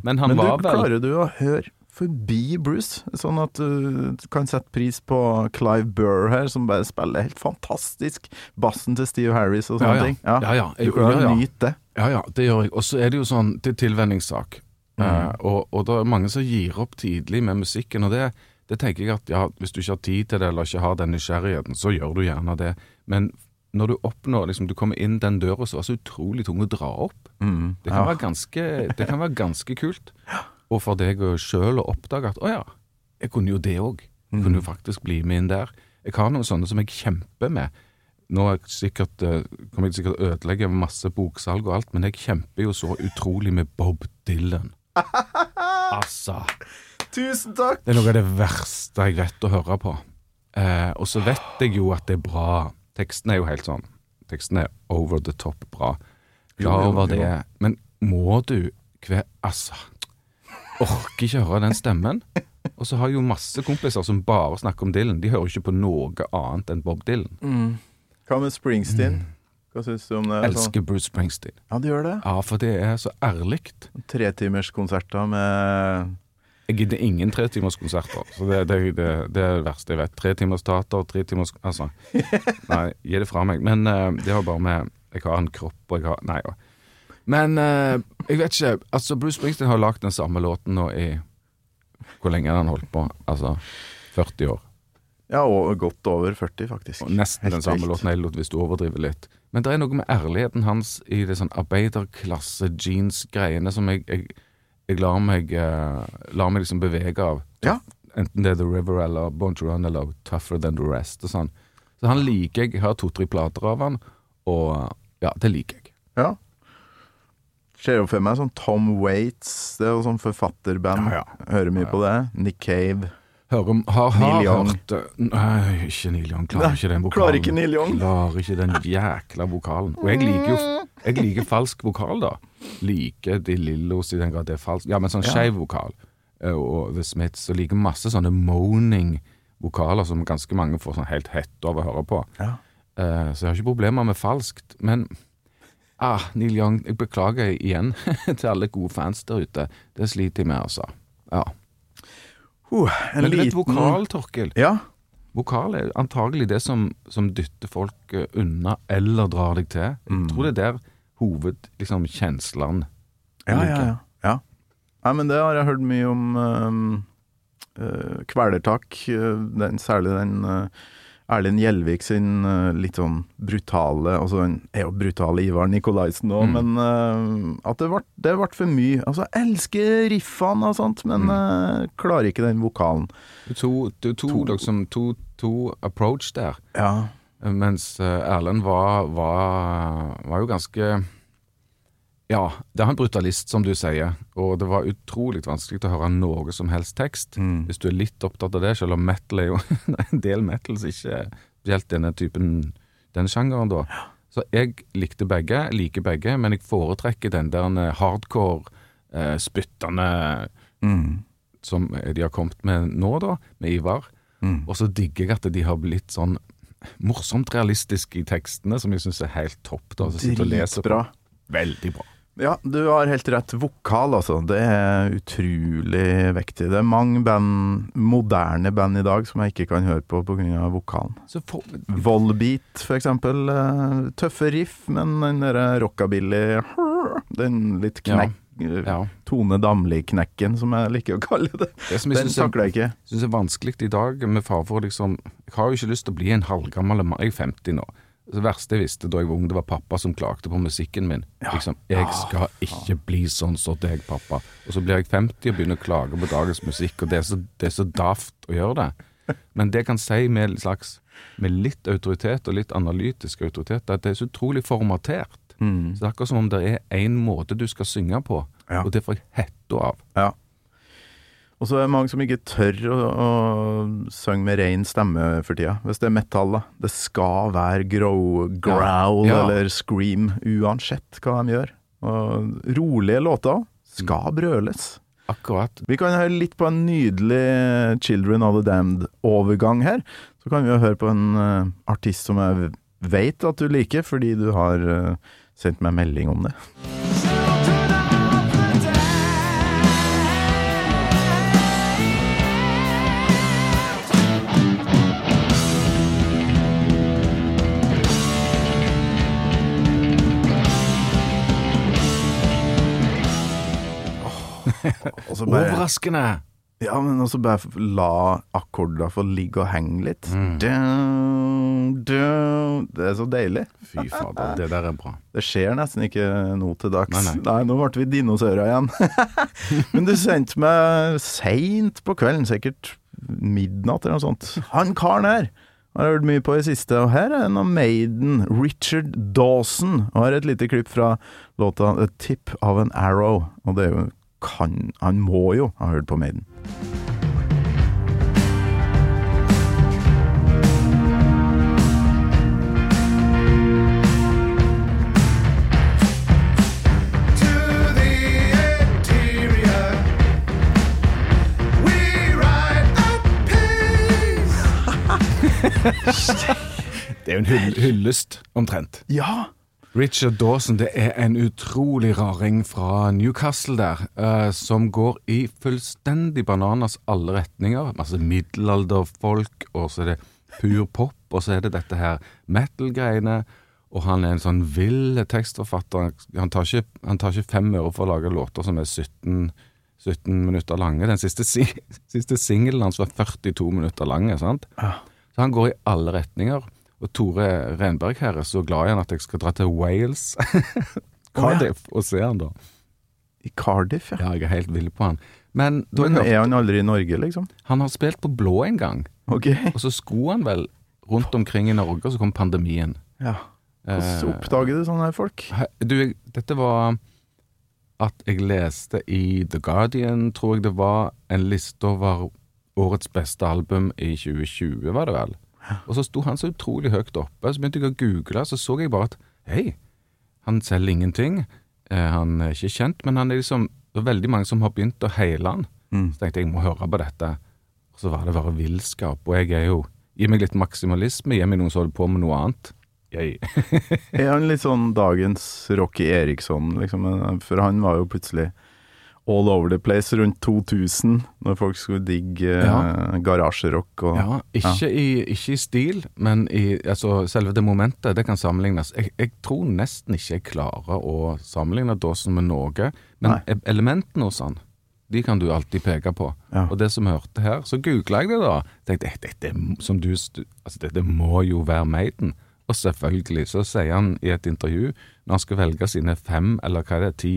Men han du, var vel- klarer du å høre forbi Bruce, sånn at du kan sette pris på Clive Burr her, som bare spiller helt fantastisk. Bassen til Steve Harris og sånne Ja, ja. ting. Ja, ja. Du kan Ja, nyte det. Ja, ja, det gjør jeg. Og så er det jo sånn, det er tilvenningssak. Mm. Eh, og, og det er mange som gir opp tidlig med musikken, og det, det tenker jeg at ja, hvis du ikke har tid til det, eller ikke har den nysgjerrigheten, så gjør du gjerne det. Men når du oppnår, liksom, du kommer inn den døra som var så utrolig tung å dra opp, Mm. det kan, være ganske, det kan være ganske kult. Og for deg sjøl å oppdage at å ja, jeg kunne jo det òg. Jeg kunne jo faktisk bli med inn der. Jeg har noen sånne som jeg kjemper med. Nå er jeg sikkert, eh, kommer jeg sikkert ødelegge masse boksalg og alt, men jeg kjemper jo så utrolig med Bob Dylan. Altså. Tusen takk! Det er noe av det verste jeg vet å høre på. Eh, og så vet jeg jo at det er bra. Teksten er jo helt sånn. Teksten er over the top bra. Klar over det. Men må du hver Altså. Orker ikke høre den stemmen. Og så har jeg jo masse kompiser som bare snakker om Dylan. De hører ikke på noe annet enn Bob Dylan. Hva med Springsteen? Hva syns du om det? Mm. Elsker Bruce Springsteen. Ja, du gjør det? Ja, for det er så ærlig. Tretimerskonserter med Jeg gidder ingen tretimerskonserter. Så det, det, det, det er det verste jeg vet. Tretimers tater teater, tretimers Altså. Nei, gi det fra meg. Men uh, det har bare med Jeg har en kropp, og jeg har Nei. ja. Men uh, jeg vet ikke. Altså, Bruce Springsteen har lagd den samme låten nå i Hvor lenge har han holdt på? Altså 40 år. Ja, og godt over 40, faktisk. Og nesten den samme låten, Elot, hvis du overdriver litt. Men det er noe med ærligheten hans i det sånn arbeiderklasse-jeans-greiene som jeg, jeg, jeg lar meg uh, lar meg liksom bevege av. Ja. Enten det er The River eller Born to Run eller Tougher Than The Rest og sånn. Så han liker jeg. Jeg har to-tre plater av han, og ja, det liker jeg. Ja. Ser jo for meg sånn Tom Waits, det er jo sånn forfatterband. Ja, ja. Hører mye på det. Nick Cave. Hører, om- har, har hørt Nei, ikke Neil Young. Klarer ikke den vokalen. klarer ikke Neil Young. Klarer ikke den jækla vokalen. Og jeg liker jo Jeg liker falsk vokal, da. Liker De Lillos i den grad det er falsk. Ja, men sånn Ja. skeiv vokal. eh, Og The Smiths. Og liker masse sånne moaning vokaler som ganske mange får sånn helt hett av å høre på. Ja. Eh, så jeg har ikke problemer med falskt. Men ah, Neil Young, jeg beklager igjen til alle gode fans der ute. Det sliter jeg med, altså. Ja. Uh, en Men liten vokal, Torkil. Ja. Vokal er antagelig det som, som dytter folk eh, unna eller drar deg til. Jeg Mm. tror det er der hovedkjenslene liksom, Ja, ja, ja. ja. Nei, men det har jeg hørt mye om um, uh, Kvelertak. uh, den, særlig den uh, Erlend Gjelvik sin uh, litt sånn brutale Altså, han er jo brutale Ivar Nikolaisen òg, Mm. men uh, at det ble, det ble for mye. Altså, jeg elsker riffene og sånt, men Mm. uh, klarer ikke den vokalen. Det er to, liksom, to, to approach der. Ja. Mens eh, Erlend var, var, var jo ganske Ja, det er en brutalist, som du sier, og det var utrolig vanskelig å høre noe som helst tekst. Mm. Hvis du er litt opptatt av det, selv om metal er jo en del metal som ikke helt denne typen, denne sjangeren, da. Så jeg likte begge, liker begge, men jeg foretrekker den der eh, hardcore, eh, spyttende Mm. som de har kommet med nå, da, med Ivar. Mm. Og så digger jeg at de har blitt sånn morsomt realistiske i tekstene, som jeg syns er helt topp. da, så. Dritbra. Veldig bra. Ja, du har helt rett. Vokal, altså. Det er utrolig viktig. Det er mange band, moderne band i dag som jeg ikke kan høre på pga. vokalen. Så for, Volbeat, for eksempel. eh, Tøffe riff, men den derre rockabilly Den litt knekk... ja. Tone Damli-knekken, som jeg liker å kalle det. Det som jeg Den synes er- takler jeg ikke. syns er vanskelig i dag, med fare for liksom Jeg har jo ikke lyst til å bli en halvgammel mann. Jeg er 50 nå. Det verste jeg visste da jeg var ung, det var pappa som klagde på musikken min. Liksom, 'Jeg skal ikke bli sånn som deg, pappa'. Og så blir jeg 50 og begynner å klage på dagens musikk, og det er så, det er så daft å gjøre det. Men det jeg kan si med, slags, med litt autoritet og litt analytisk autoritet, at det er så utrolig formatert. Mm. Så det er akkurat som om det er én måte du skal synge på, Ja. og det får jeg hetta av. Ja. Og så er det mange som ikke tør å, å synge med ren stemme for tida. Hvis det er metall, da. Det skal være grow, growl Ja. Ja. eller scream, uansett hva de gjør. Og rolige låter skal brøles. Akkurat. Vi kan høre litt på en nydelig Children of the Damned-overgang her. Så kan vi jo høre på en eh, artist som jeg vet at du liker, fordi du har eh, sendt meg melding om det. Bare- Overraskende! Ja, men også bare la akkorder få ligge og henge litt. Mm. Dun, dun. Det er så deilig. Fy fader, det der er bra. Det skjer nesten ikke nå til dags. Nei, nei. nå ble vi dinosaurer igjen. men du sendte meg seint på kvelden, sikkert midnatt eller noe sånt. Han karen her har jeg hørt mye på i siste, og her er en av Maiden, Richard Dawson, og her er et lite klipp fra låta A Tip of an Arrow, og det er jo kan, Han må jo ha hørt på Maiden. Det er jo en hyllest, omtrent. Ja! Richard Dawson det er en utrolig raring fra Newcastle der, uh, som går i fullstendig bananas alle retninger. Masse middelalderfolk, og så er det pur pop, og så er det dette her metal-greiene. Og han er en sånn vill tekstforfatter. Han tar ikke, han tar ikke fem øre for å lage låter som er 17, 17 minutter lange. Den siste, siste singelen hans var 42 minutter lang. sant? Så han går i alle retninger. Og Tore Renberg her er så glad i han at jeg skal dra til Wales, Cardiff, og se han da. I Cardiff, ja. Ja, jeg er helt vill på han. Men Men er han aldri i Norge, liksom? han har spilt på Blå en gang, Ok. og så skulle han vel rundt omkring i Norge, og så kom pandemien. Ja. Hvordan Eh, oppdager du sånne folk? Du, dette var at jeg leste i The Guardian, tror jeg det var, en liste over årets beste album i 2020, var det vel? Og så sto han så utrolig høyt oppe, så begynte jeg å google, så så jeg bare at hei, han selger ingenting, eh, han er ikke kjent, men han er liksom, det er veldig mange som har begynt å heile han. Mm. Så tenkte jeg, jeg må høre på dette. Og så var det bare villskap, og jeg er jo, gi meg litt maksimalisme, gi meg noen som holder på med noe annet. Er han litt sånn dagens Rocky Eriksson, liksom? For han var jo plutselig all over the place rundt 2000, når folk skulle digge eh, garasjerock og Ja, ikke, I, ikke i stil, men i altså, selve det momentet. Det kan sammenlignes. Jeg, jeg tror nesten ikke jeg klarer å sammenligne Dawson med noe, men Nei. e- elementene hos han, de kan du alltid peke på. Ja. Og det som jeg hørte her, så googla jeg det da. Tenkte dette, som du, altså, dette må jo være Maiden. Og selvfølgelig så sier han i et intervju, når han skal velge sine fem, eller hva er det, ti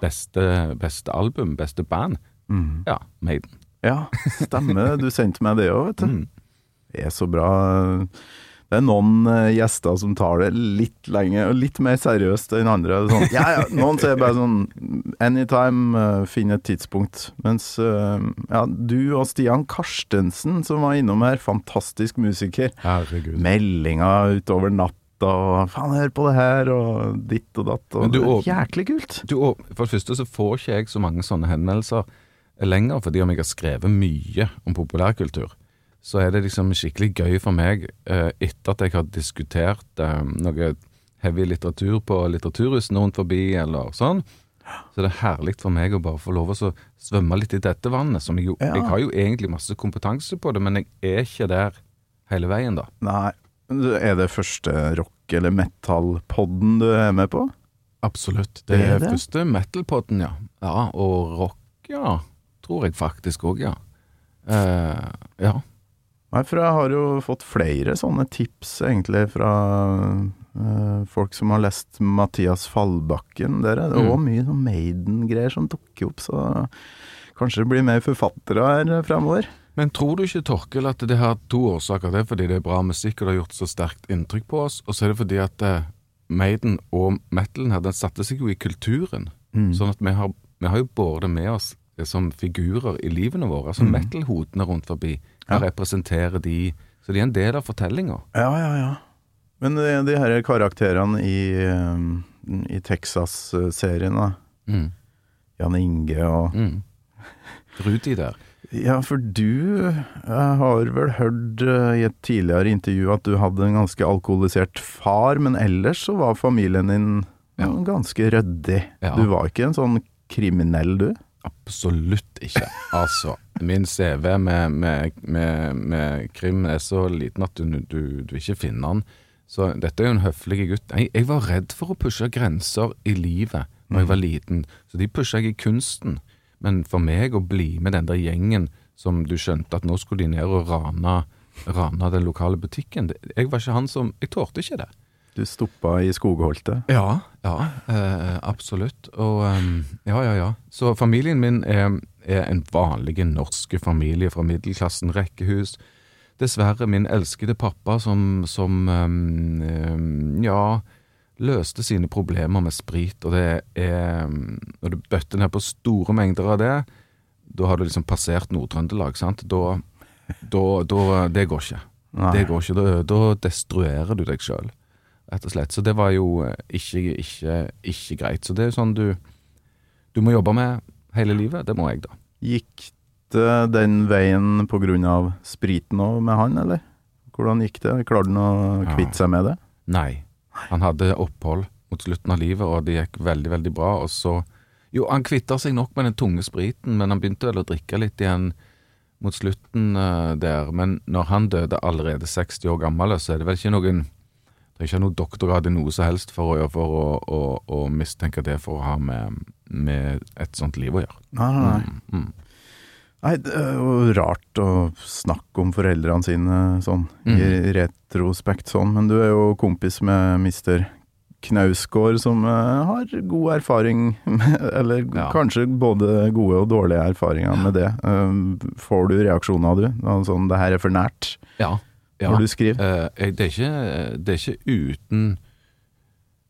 beste, beste album, beste band, Mm. ja, Maiden. Ja, stemmer. Du sendte meg det òg, vet du. Mm. Det er så bra. Det er noen eh, gjester som tar det litt lenge, og litt mer seriøst enn andre. Sånn, ja, ja, noen sier bare sånn anytime, uh, finn et tidspunkt. Mens uh, ja, du og Stian Karstensen, som var innom her, fantastisk musiker. Herregud. Meldinger utover natta og 'faen, hør på det her', og ditt og datt. Og det er jæklig kult. Du, for det første så får ikke jeg så mange sånne henvendelser lenger, fordi om jeg har skrevet mye om populærkultur, så er det liksom skikkelig gøy for meg, eh, etter at jeg har diskutert eh, noe heavy litteratur på litteraturhusene rundt forbi, eller sånn. Så det er herlig for meg å bare få lov å svømme litt i dette vannet. Som jeg, jo, Ja. jeg har jo egentlig masse kompetanse på det, men jeg er ikke der hele veien, da. Nei. Er det første rock- eller metal-podden du er med på? Absolutt. Det Det er det? første metal-podden, ja. Ja, Og rock, ja. Tror jeg faktisk òg, ja. Uh, ja. Nei, for jeg har jo fått flere sånne tips, egentlig, fra eh, folk som har lest Mathias Fallbakken. Der er det Mm. mye sånn Maiden-greier som dukker opp, så kanskje det blir mer forfattere her fremover. Men tror du ikke, Torkel, at det har to årsaker? Det er fordi det er bra musikk, og det har gjort så sterkt inntrykk på oss. Og så er det fordi at uh, Maiden og metalen her, den satte seg jo i kulturen. Mm. Sånn at vi har, vi har jo båret det med oss eh, som figurer i livene våre. Altså Mm. metal-hodene rundt forbi. Ja. representerer de Så de er en del av fortellinga. Ja, ja, ja. Men de, de her karakterene i, eh, i Texas-serien, da. Mm. Jan Inge og Mm. Rudi der. Ja, for du jeg har vel hørt eh, i et tidligere intervju at du hadde en ganske alkoholisert far, men ellers så var familien din ja, ganske ryddig. Ja. Du var ikke en sånn kriminell, du? Absolutt ikke. Altså, min CV med, med, med, med krim er så liten at du, du, du ikke finner den. Så dette er jo en høflig gutt. Jeg, jeg var redd for å pushe grenser i livet når jeg var liten, så de pusha jeg i kunsten. Men for meg å bli med den der gjengen som du skjønte at nå skulle de ned og rane, rane den lokale butikken, jeg var ikke han som Jeg tålte ikke det. Du stoppa i skogholtet? Ja, ja, eh, absolutt. Og ehm, ja, ja, ja. Så familien min er, er en vanlig norsk familie fra middelklassen, rekkehus. Dessverre min elskede pappa som, som ehm, ehm, ja, løste sine problemer med sprit, og det er Når du bøtter ned på store mengder av det, da har du liksom passert Nord-Trøndelag, sant? Da, da, da Det går ikke. Nei. Det går ikke. Da, da destruerer du deg sjøl rett og slett. Så det var jo eh, ikke, ikke, ikke greit. Så det er jo sånn du, du må jobbe med hele livet. Det må jeg, da. Gikk det den veien av spriten òg med han, eller? Hvordan gikk det? Klarte han å kvitte seg med det? Nei. Han hadde opphold mot slutten av livet, og det gikk veldig, veldig bra. Og så Jo, han kvitta seg nok med den tunge spriten, men han begynte vel å drikke litt igjen mot slutten uh, der. Men når han døde allerede 60 år gammel, så er det vel ikke noen Det er ikke noe doktorgrad i noe som helst for, å, for å, å, å mistenke det for å ha med, med et sånt liv å gjøre. Nei, nei. Mm, mm. Nei, det er jo rart å snakke om foreldrene sine sånn, i Mhm. retrospekt sånn, men du er jo kompis med mister Knausgård, som eh, har god erfaring, med, eller Ja. kanskje både gode og dårlige erfaringer med det. Eh, får du reaksjoner, du? Sånn 'det her er for nært', Ja. Ja. når du skriver? Eh, det, er ikke, det er ikke uten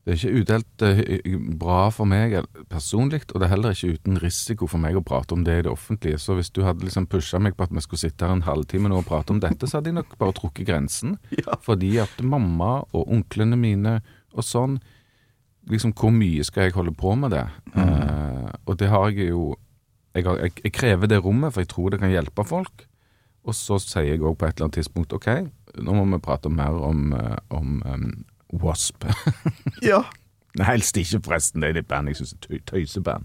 Det er ikke udelt eh, bra for meg personlig, og det er heller ikke uten risiko for meg å prate om det i det offentlige. Så hvis du hadde liksom pusha meg på at vi skulle sitte her en halvtime nå og prate om dette, så hadde jeg nok bare trukket grensen. Fordi at mamma og onklene mine og sånn Liksom, hvor mye skal jeg holde på med det? Eh, og det har jeg jo jeg, har, jeg, jeg krever det rommet, for jeg tror det kan hjelpe folk. Og så sier jeg òg på et eller annet tidspunkt OK, nå må vi prate mer om, eh, om um, Wasp. Ja. Nei, helst ikke, forresten. Det er det band jeg syns er tøy, tøyseband.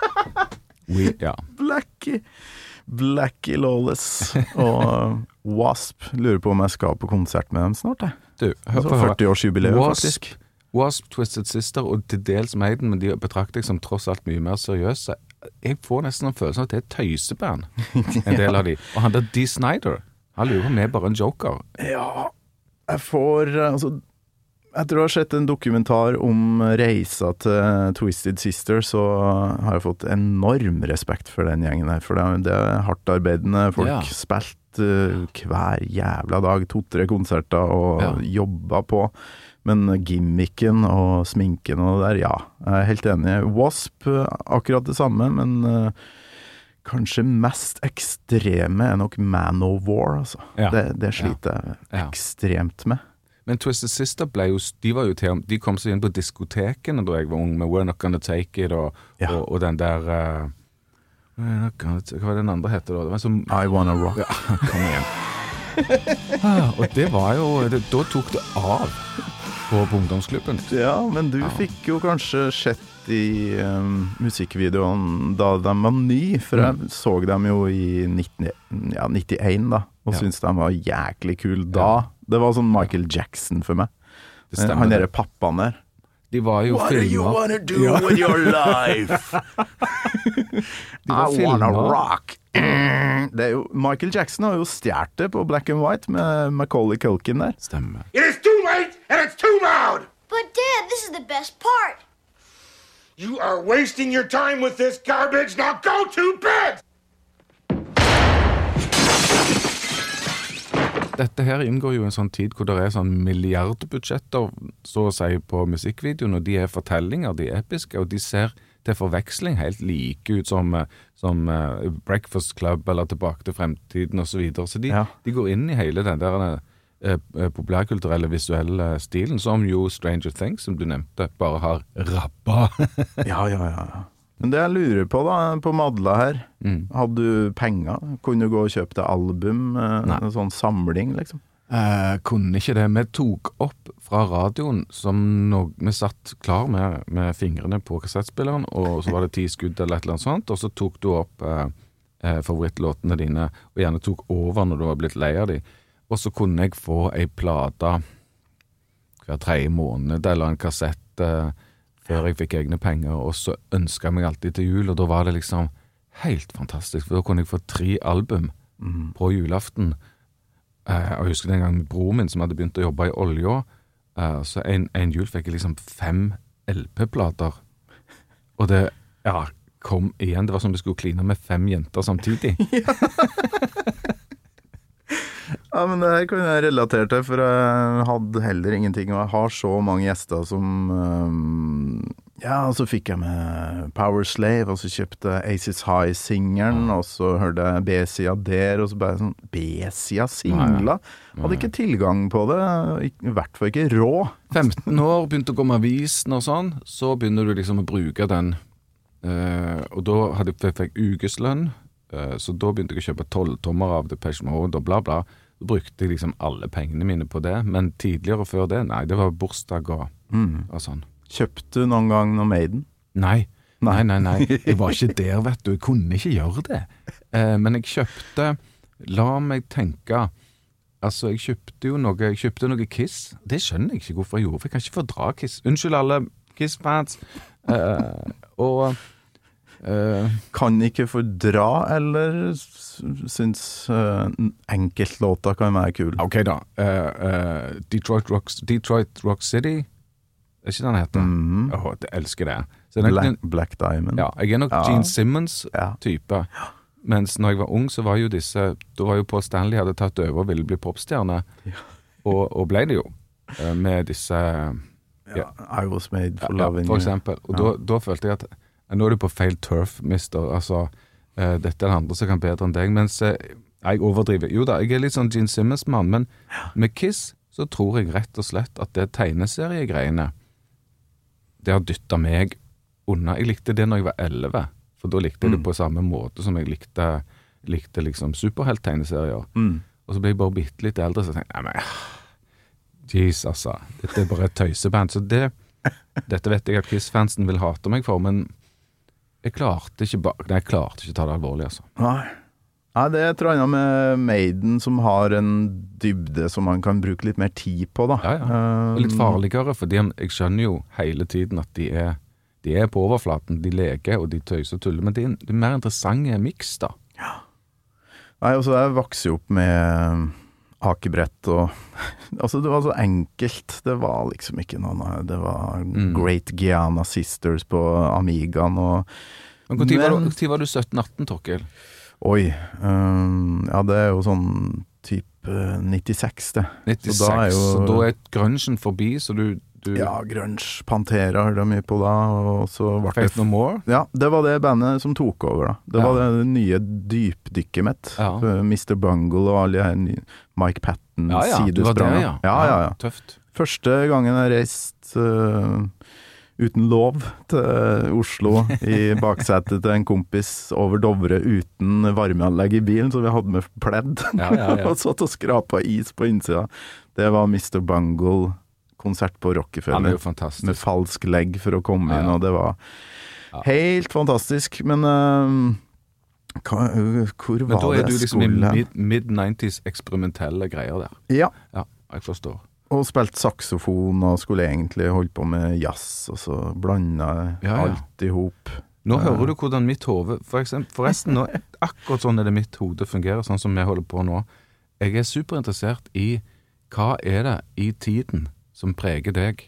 We, ja. Blackie. Blackie Lawless og Wasp. Lurer på om jeg skal på konsert med dem snart, jeg. Du, hør på høre. 40-årsjubileum, Wasp, faktisk. Wasp, Twisted Sister og til dels Maiden, men de betrakter jeg som tross alt mye mer seriøse. Jeg får nesten en følelse av at det er et tøyseband, en del av de. Og han der D. Snyder, han lurer på om vi er bare en joker. Ja, jeg får Altså, etter å ha sett en dokumentar om reisa til Twisted Sister, så har jeg fått enorm respekt for den gjengen der. For det er, det hardtarbeidende folk. Ja. Spilt uh, hver jævla dag, to-tre konserter og Ja. jobba på. Men gimmicken og sminken og det der, ja, jeg er helt enig. Wasp, eh, akkurat det samme, men eh, kanskje mest ekstreme er nok Manowar, altså. Ja. Det, det sliter jeg Ja. ekstremt med. Men Twisted Sister ble jo, de var jo til, de kom seg inn på diskotekene da jeg var ung, med We're Not Gonna Take It og, Ja. og, og den der uh, Hva var det den andre heter da? Det var sånn I Wanna Rock. ja, Kom igjen. Ah, Og det var jo det, Da tok det av på, på ungdomsklubben. Ja, men du fikk jo kanskje sett i um, musikkvideoen da de var ny, for jeg så dem jo i 19, ja, 91 da, og Ja. syntes de var jæklig kule da. Det var sånn Michael Jackson for meg. Det stemmer Han det. derre pappaen der. De var jo What do you wanna do with your life? I filmet. Wanna rock. Det er jo, Michael Jackson har jo stjålet det på Black and White med Macaulay Culkin der. Stemmer. It is too late and it's too loud! But Dad, this is the best part. You are wasting your time with this garbage. Now go to bed! Dette her inngår jo i en sånn tid hvor det er sånn milliardbudsjetter så å si på musikkvideoen, og de er fortellinger, de er episke, og de ser til forveksling helt like ut som, eh, som uh, Breakfast Club eller Tilbake til fremtiden osv. Så, videre. så de, Ja. de går inn i hele den der eh, populærkulturelle visuelle stilen, som jo Stranger Things, som du nevnte, bare har rabba. Ja, ja, ja. Men det jeg lurer på da, på Madla her, Mm. hadde du penger? Kunne du gå og kjøpe deg album? eh, Nei. En sånn samling, liksom? Eh, kunne ikke det. Vi tok opp fra radioen som no Vi satt klar med, med fingrene på kassettspilleren, og så var det ti skudd eller et eller annet sånt, og så tok du opp eh, eh, favorittlåtene dine, og gjerne tok over når du var blitt lei av de. Og så kunne jeg få ei plate hver tredje måned, eller en kassett eh, før jeg fikk egne penger, og så ønska jeg meg alltid til jul, og da var det liksom helt fantastisk, for da kunne jeg få tre album på julaften. Eh, og jeg husker den gangen broren min som hadde begynt å jobbe i olja, eh, så en, en jul fikk jeg liksom fem LP-plater. Og det ja, kom igjen. Det var som om det skulle kline med fem jenter samtidig. Ja, men det her kan jeg relatere til, for jeg hadde heller ingenting. Og jeg har så mange gjester som um, Ja, og så fikk jeg med Power Slave, og så kjøpte jeg Aces High-singelen, og så hørte jeg B-sida der, og så bare sånn B-sida singler? Hadde ikke tilgang på det. I hvert fall ikke rå. 15 år, begynte å gå med avisen og sånn, så begynner du liksom å bruke den. Uh, og da hadde jeg, fikk jeg ukeslønn, så da begynte jeg å kjøpe tolvtommer av Depeche Mode og bla, bla. Da brukte jeg liksom alle pengene mine på det, men tidligere før det, nei, det var bursdag og, og sånn. Kjøpte du noen gang noe Maiden? Nei. Nei, nei, nei. Jeg var ikke der, vet du. Jeg kunne ikke gjøre det. Eh, men jeg kjøpte La meg tenke. Altså, jeg kjøpte jo noe Jeg kjøpte noe Kiss. Det skjønner jeg ikke hvorfor jeg gjorde, for jeg kan ikke fordra Kiss. Unnskyld alle Kiss-fans. Eh, og eh, Kan ikke fordra, eller syns uh, enkeltlåter kan være kul? Ok, da. Uh, uh, Detroit, Rock, Detroit Rock City. Er ikke den heter? Mm. Oh, jeg elsker det. Den- Black, Black Diamond. Ja, jeg er nok Ja. Gene Simmons-type. Mens når jeg var ung, så var jo disse Da var jo Paul Stanley hadde tatt over og ville bli popstjerne. Og, og ble det jo. eh, Med disse Ja, I Was Made for ja, Loving For eksempel. Og Ja. da, da følte jeg at eh, Nå er du på feil turf, mister. Altså, uh, dette er det andre som kan bedre enn deg. Mens uh, jeg overdriver. Jo da, jeg er litt sånn Gene Simmons-mann, men med Kiss så tror jeg rett og slett at det tegneseriegreiene Det har dytta meg unna. Jeg likte det når jeg var elleve, for da likte jeg det Mm. på samme måte som jeg likte, likte liksom superhelttegneserier. Mm. Og så ble jeg bare bitte litt eldre, så tenkte jeg nei, men jeez, altså. Dette er bare et tøyseband. Så det Dette vet jeg at Kiss-fansen vil hate meg for, men jeg klarte ikke ba Nei, jeg klarte ikke å ta det alvorlig, altså. Nei. Nei, det er et eller annet med Maiden som har en dybde som man kan bruke litt mer tid på, da. Ja, ja. Og litt farligere, fordi jeg skjønner jo hele tiden at de er, de er på overflaten. De leker og de tøyser og tuller, men det er, en- det er mer interessant miks, da. Nei, altså, jeg vokser jo opp med akebrett og Altså, det var så enkelt. Det var liksom ikke noe. Det var Mm. Great Giana Sisters på Amigaen og Men Når var, du- var du 17-18, Torkel? Oi. Um, ja, det er jo sånn type 96, det. 96, Så da er jo da er grunchen forbi, så du, du Ja, grunge. Pantera hørte jeg mye på da. Og så ble Faith det No More? Ja, det var det bandet som tok over, da. Det Ja. var det nye dypdykket mitt. Ja. Mr. Bungle og alle de her Mike Patten, Ja, ja, du var der, sidesprang. ja. ja, ja, ja. Tøft. Første gangen jeg reiste uh, uten lov til Oslo i baksetet til en kompis over Dovre uten varmeanlegg i bilen, så vi hadde med pledd. Ja, ja, ja. og satt og skrapa is på innsida. Det var Mr. Bungle, konsert på Rockefeller. ja. Med falsk legg for å komme Ja, inn, og det var helt fantastisk. Men uh, hva, hvor Men da var er det du liksom i skulle mid- mid-90s eksperimentelle greier der. Ja. Ja, jeg forstår. Og spilte saksofon og skulle egentlig holde på med jazz, og så blanda Ja, ja. alt i hop. Nå Eh, hører du hvordan mitt hode for Forresten, nå, akkurat sånn er det mitt hode fungerer, sånn som vi holder på nå. Jeg er superinteressert i hva er det i tiden som preger deg.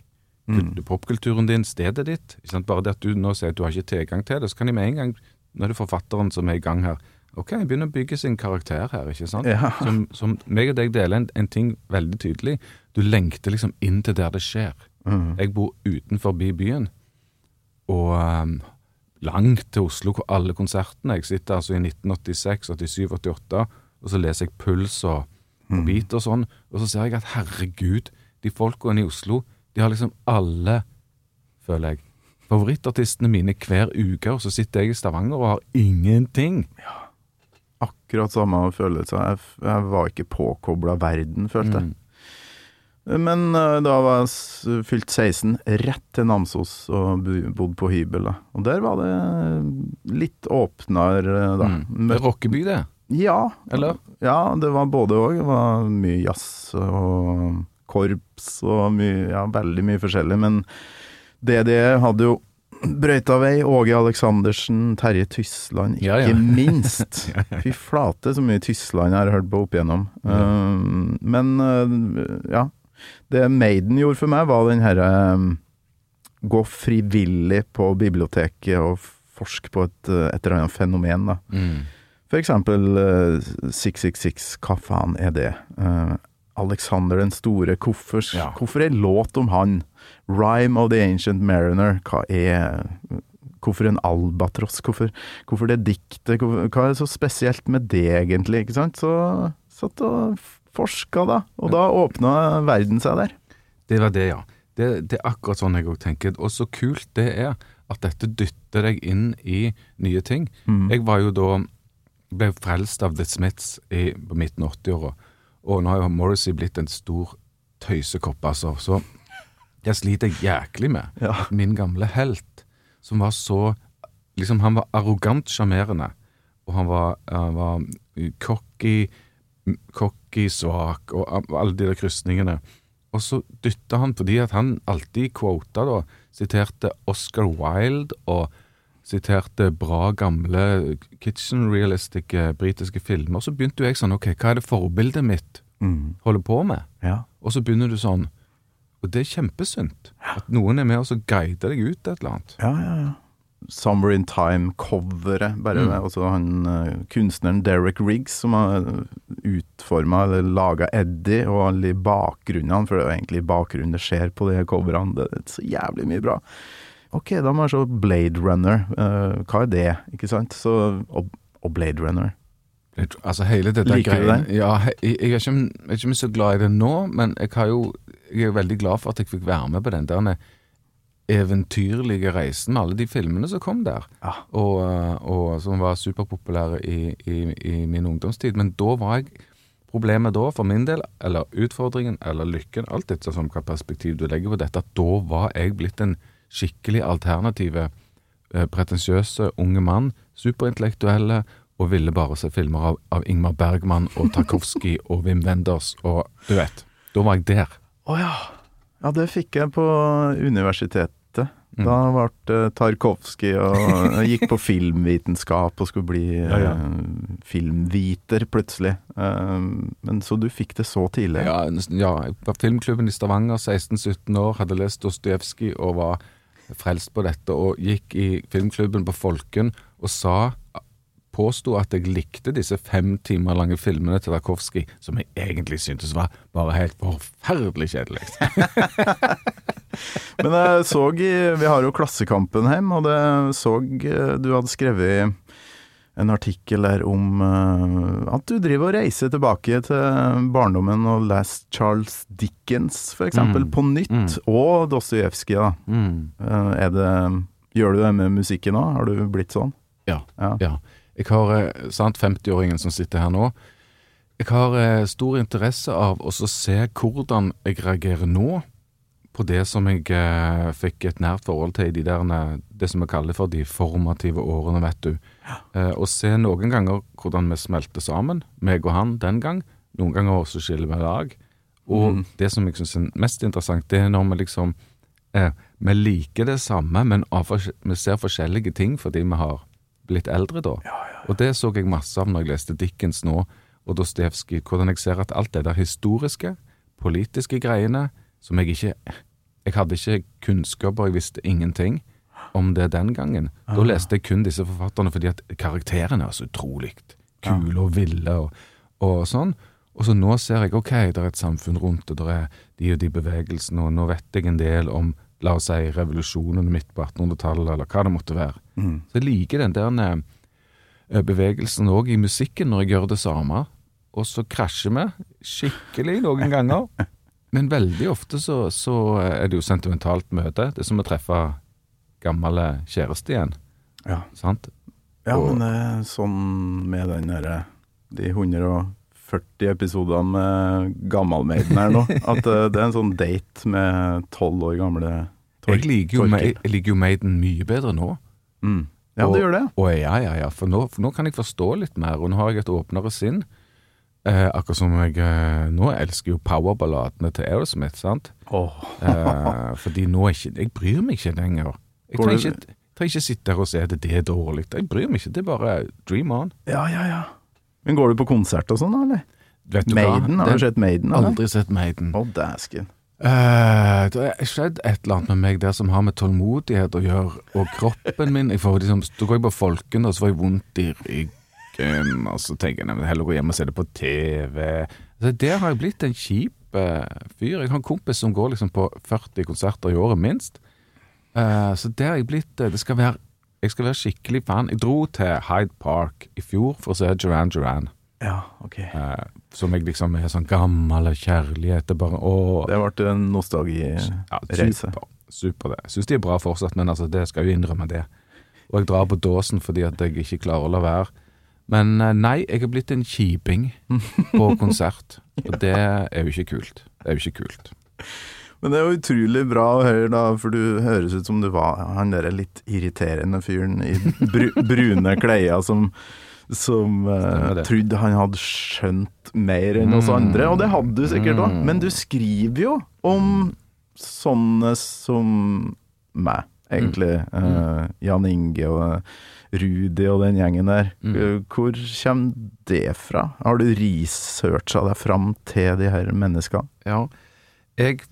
Mm. Popkulturen din, stedet ditt. Bare det at du nå sier at du har ikke tilgang til det, så kan jeg med en gang, det er forfatteren som er i gang her, ok, jeg begynner å bygge sin karakter her, ikke sant? Ja. Som, som meg og deg deler en, en ting veldig tydelig. Du lengter liksom inn til der det skjer. Mm. Jeg bor utenfor byen, og um, langt til Oslo, hvor alle konsertene Jeg sitter altså i 1986, 87, 88, og så leser jeg Puls og, og Beat og sånn, og så ser jeg at herregud, de folkene i Oslo, de har liksom alle, føler jeg, favorittartistene mine hver uke, og så sitter jeg i Stavanger og har ingenting. Ja. Akkurat samme følelse. Jeg, jeg var ikke påkobla verden, følte jeg. Mm. Men eh, da var jeg fylt 16, rett til Namsos og bo- bodde på hybel. Da. Og der var det litt åpnere, eh, da. Mm. Rockeby, det. Ja. Eller? Ja, det var både òg. Det var mye jazz og korps og mye, ja, veldig mye forskjellig. Men DDE hadde jo brøyta vei. Åge Aleksandersen, Terje Tysland, ikke Ja, ja. minst. Fy flate, så mye Tysland jeg har hørt på opp igjennom. Um, men uh, ja. Det Maiden gjorde for meg, var den herre um, Gå frivillig på biblioteket og forske på et, uh, et eller annet fenomen, da. Mm. For eksempel uh, 666, hva faen er det? Uh, Alexander den store, hvorfor, hvorfor er låt om han? Rhyme of the Ancient Mariner, hva er Hvorfor en albatross? Hvorfor, hvorfor det diktet? Hvorfor, hva er så spesielt med det, egentlig? Ikke sant? Så satt og forska, da. Og da åpna verden seg der. Det var det, ja. Det, det er akkurat sånn jeg òg tenker. Og så kult det er at dette dytter deg inn i nye ting. Mm. Jeg var jo da ble frelst av The Smiths i, på midten av 80-åra, og nå har jo Morrissey blitt en stor tøysekopp, altså. Så jeg sliter jæklig med. Ja. Min gamle helt, som var så Liksom, han var arrogant sjarmerende, og han var, han var cocky, cocky svak, og a- alle de der krysningene. Og så dytta han, fordi at han alltid quota da, siterte Oscar Wilde og siterte bra, gamle kitchen realistic eh, britiske filmer. Så begynte jo jeg sånn, ok, hva er det forbildet mitt Mm. holder på med? Ja. Og så begynner du sånn, og det er kjempesunt. At noen er med og så guider deg ut et eller annet. Ja, ja, ja. Summer in Time-coveret. Bare Mm. også han eh, kunstneren Derek Riggs som har utforma eller laga Eddie, og alle de bakgrunnene, for det er jo egentlig bakgrunnen det skjer på de coverene. Det er så jævlig mye bra. Ok, da må jeg se Blade Runner. Uh, hva er det, ikke sant? Så, og, og Blade Runner. Altså hele dette Liker greien. du den? Ja, jeg, jeg, er ikke, jeg er ikke så glad i det nå, men jeg, har jo, jeg er veldig glad for at jeg fikk være med på den der eventyrlige reisen med alle de filmene som kom der, og, eh, og som var superpopulære i, i, i min ungdomstid. Men da var jeg Problemet da, for min del, eller utfordringen, eller lykken, alt etter hva perspektiv du legger på dette, at da var jeg blitt en skikkelig alternative, eh, pretensiøse unge mann, superintellektuelle, og ville bare se filmer av, av Ingmar Bergman og Tarkovskij og Wim Wenders, og du vet, da var jeg der. Å ja. Ja, det fikk jeg på universitetet. Mm. Da ble Tarkovsky Tarkovskij, og gikk på filmvitenskap og skulle bli Ja, ja. Uh, filmviter plutselig. Uh, men så du fikk det så tidlig? Ja, ja, jeg var filmklubben i Stavanger, 16-17 år, hadde lest Dostojevskij og var frelst på dette, og gikk i filmklubben på Folken og sa Påsto at jeg likte disse fem timer lange filmene til Tarkovskij, som jeg egentlig syntes var bare helt forferdelig kjedelig. Men jeg så Vi har jo Klassekampen hjem, og det så eh, du hadde skrevet en artikkel der om uh, at du driver og reiser tilbake til barndommen og leser Charles Dickens, eksempel, Mm. på nytt, og Dostojevskij. Mm. Uh, det Gjør du det med musikken òg? Har du blitt sånn? Ja. Ja. ja. Jeg har, eh, sant, 50-åringen som sitter her nå, jeg har eh, stor interesse av å se hvordan jeg reagerer nå på det som jeg eh, fikk et nært forhold til i de der, det som vi kaller for de formative årene, vet du. Eh, og se noen ganger hvordan vi smelter sammen, meg og han den gang, noen ganger også skiller vi lag. Og Mm. det som jeg syns er mest interessant, det er når vi liksom eh, Vi liker det samme, men av vi ser forskjellige ting fordi vi har blitt eldre da. Og det så jeg masse av når jeg leste Dickens nå, og Dostevskij, hvordan jeg ser at alt det der historiske, politiske greiene, som jeg ikke Jeg hadde ikke kunnskap, og jeg visste ingenting om det den gangen. Da Ah. leste jeg kun disse forfatterne fordi at karakterene er så utrolig kule og ville og, og sånn. Og så nå ser jeg ok, det er et samfunn rundt, og det er de og de bevegelsene, og nå vet jeg en del om la oss si revolusjonen midt på 1800-tallet, eller hva det måtte være. Mm. Så jeg liker den der eh, bevegelsen òg i musikken når jeg gjør det samme. Og så krasjer vi skikkelig noen ganger. Men veldig ofte så, så er det jo sentimentalt møte. Det er som å treffe gamle kjæreste igjen. Ja. Sant? Ja, Og- men er sånn med den derre De 140 episodene med gammalmaiden her nå, at eh, det er en sånn date med tolv år gamle Tor- Jeg liker, jo, Torkel. Jeg liker jo Maiden mye bedre nå. Mm. Ja, og, det gjør det. Og ja, ja, ja, for nå, for nå kan jeg forstå litt mer, og nå har jeg et åpnere sinn. Eh, akkurat som jeg eh, Nå elsker jo powerballadene til Aerosmith, sant? Eh, fordi nå er ikke Jeg bryr meg ikke lenger. Jeg trenger ikke, trenger ikke sitte her og si at det er dårlig. Jeg bryr meg ikke, det er bare dream on. Ja, ja, ja. Men går du på konsert og sånn, eller? Vet du hva? Maiden? Har du sett Maiden? eller? Aldri sett Maiden. Å, dæsken. Uh, det har skjedd et eller annet med meg der som har med tålmodighet å gjøre, og kroppen min jeg får liksom, Da går jeg på Folken, og så får jeg vondt i ryggen, og så tenker jeg heller gå hjem og se det på TV. Så Der har jeg blitt en kjip uh, fyr. Jeg har en kompis som går liksom på 40 konserter i året, minst. Eh, så det har jeg blitt eh, Det skal være Jeg skal være skikkelig fan. Jeg dro til Hyde Park i fjor for å se Duran Duran. Ja, ok. uh, som jeg liksom er sånn gammel kjærlighet. Er bare å Det ble en nostalgireise. ja, super, super det. Jeg syns de er bra fortsatt, men altså, det skal jo innrømme det. Og jeg drar på dåsen fordi at jeg ikke klarer å la være. Men nei, jeg har blitt en kjiping på konsert, og det er jo ikke kult. Det er jo ikke kult. Men det er jo utrolig bra å høre, da, for du høres ut som du var han derre litt irriterende fyren i br brune klær som som uh, trodde han hadde skjønt mer enn oss andre, og det hadde du sikkert òg. Mm. Men du skriver jo om sånne som meg, egentlig. Eh, Jan Inge og Rudi og den gjengen der. Eh, Hvor kommer det fra? Har du researcha deg fram til de her menneskene? Ja, jeg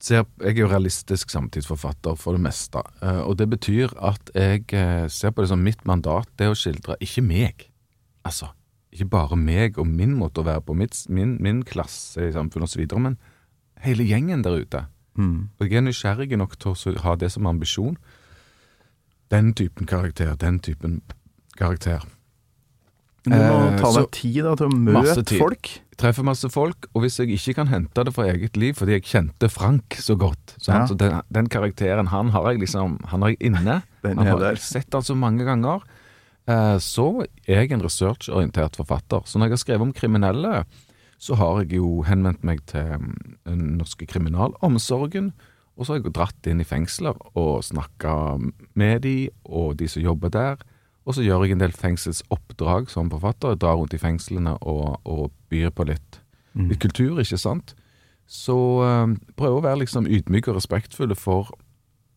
ser, jeg er jo realistisk samtidsforfatter for det meste, eh, og det betyr at jeg eh, ser på det som mitt mandat, det å skildre ikke meg, altså, ikke bare meg og min måte å være på, mitt, min, min klasse i samfunnet videre, men hele gjengen der ute. Mm. Og jeg er nysgjerrig nok til å ha det som ambisjon. Den typen karakter, den typen karakter. Du må Eh, ta så- deg tid da, til å møte folk. Treffer masse folk, og hvis jeg ikke kan hente det fra eget liv fordi jeg kjente Frank så godt? Ja. Så den, den karakteren, han har jeg liksom Han har jeg inne. Den han har jeg sett altså mange ganger. Eh, så er jeg en researchorientert forfatter. Så når jeg har skrevet om kriminelle, så har jeg jo henvendt meg til mm, den norske kriminalomsorgen. Og så har jeg dratt inn i fengsler og snakka med de og de som jobber der. Og så gjør jeg en del fengselsoppdrag som forfatter. Jeg drar rundt i fengslene og, og byr på litt, Mm. litt kultur, ikke sant. Så øh, prøver å være liksom ydmyke og respektfulle for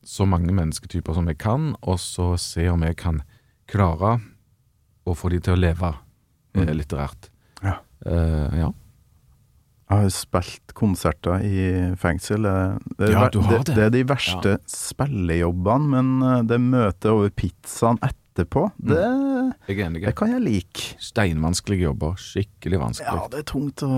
så mange mennesketyper som jeg kan, og så se om jeg kan klare å få de til å leve eh, Mm. litterært. Ja. Uh, ja. Jeg har spilt konserter i fengsel. Det, det, er Ja, du har det, det. det er de verste spillejobbene, men eh, det møtet over pizzaen etterpå, det, Jeg er enig. det kan jeg like. Steinvanskelige jobber. Skikkelig vanskelig. Ja, det er tungt å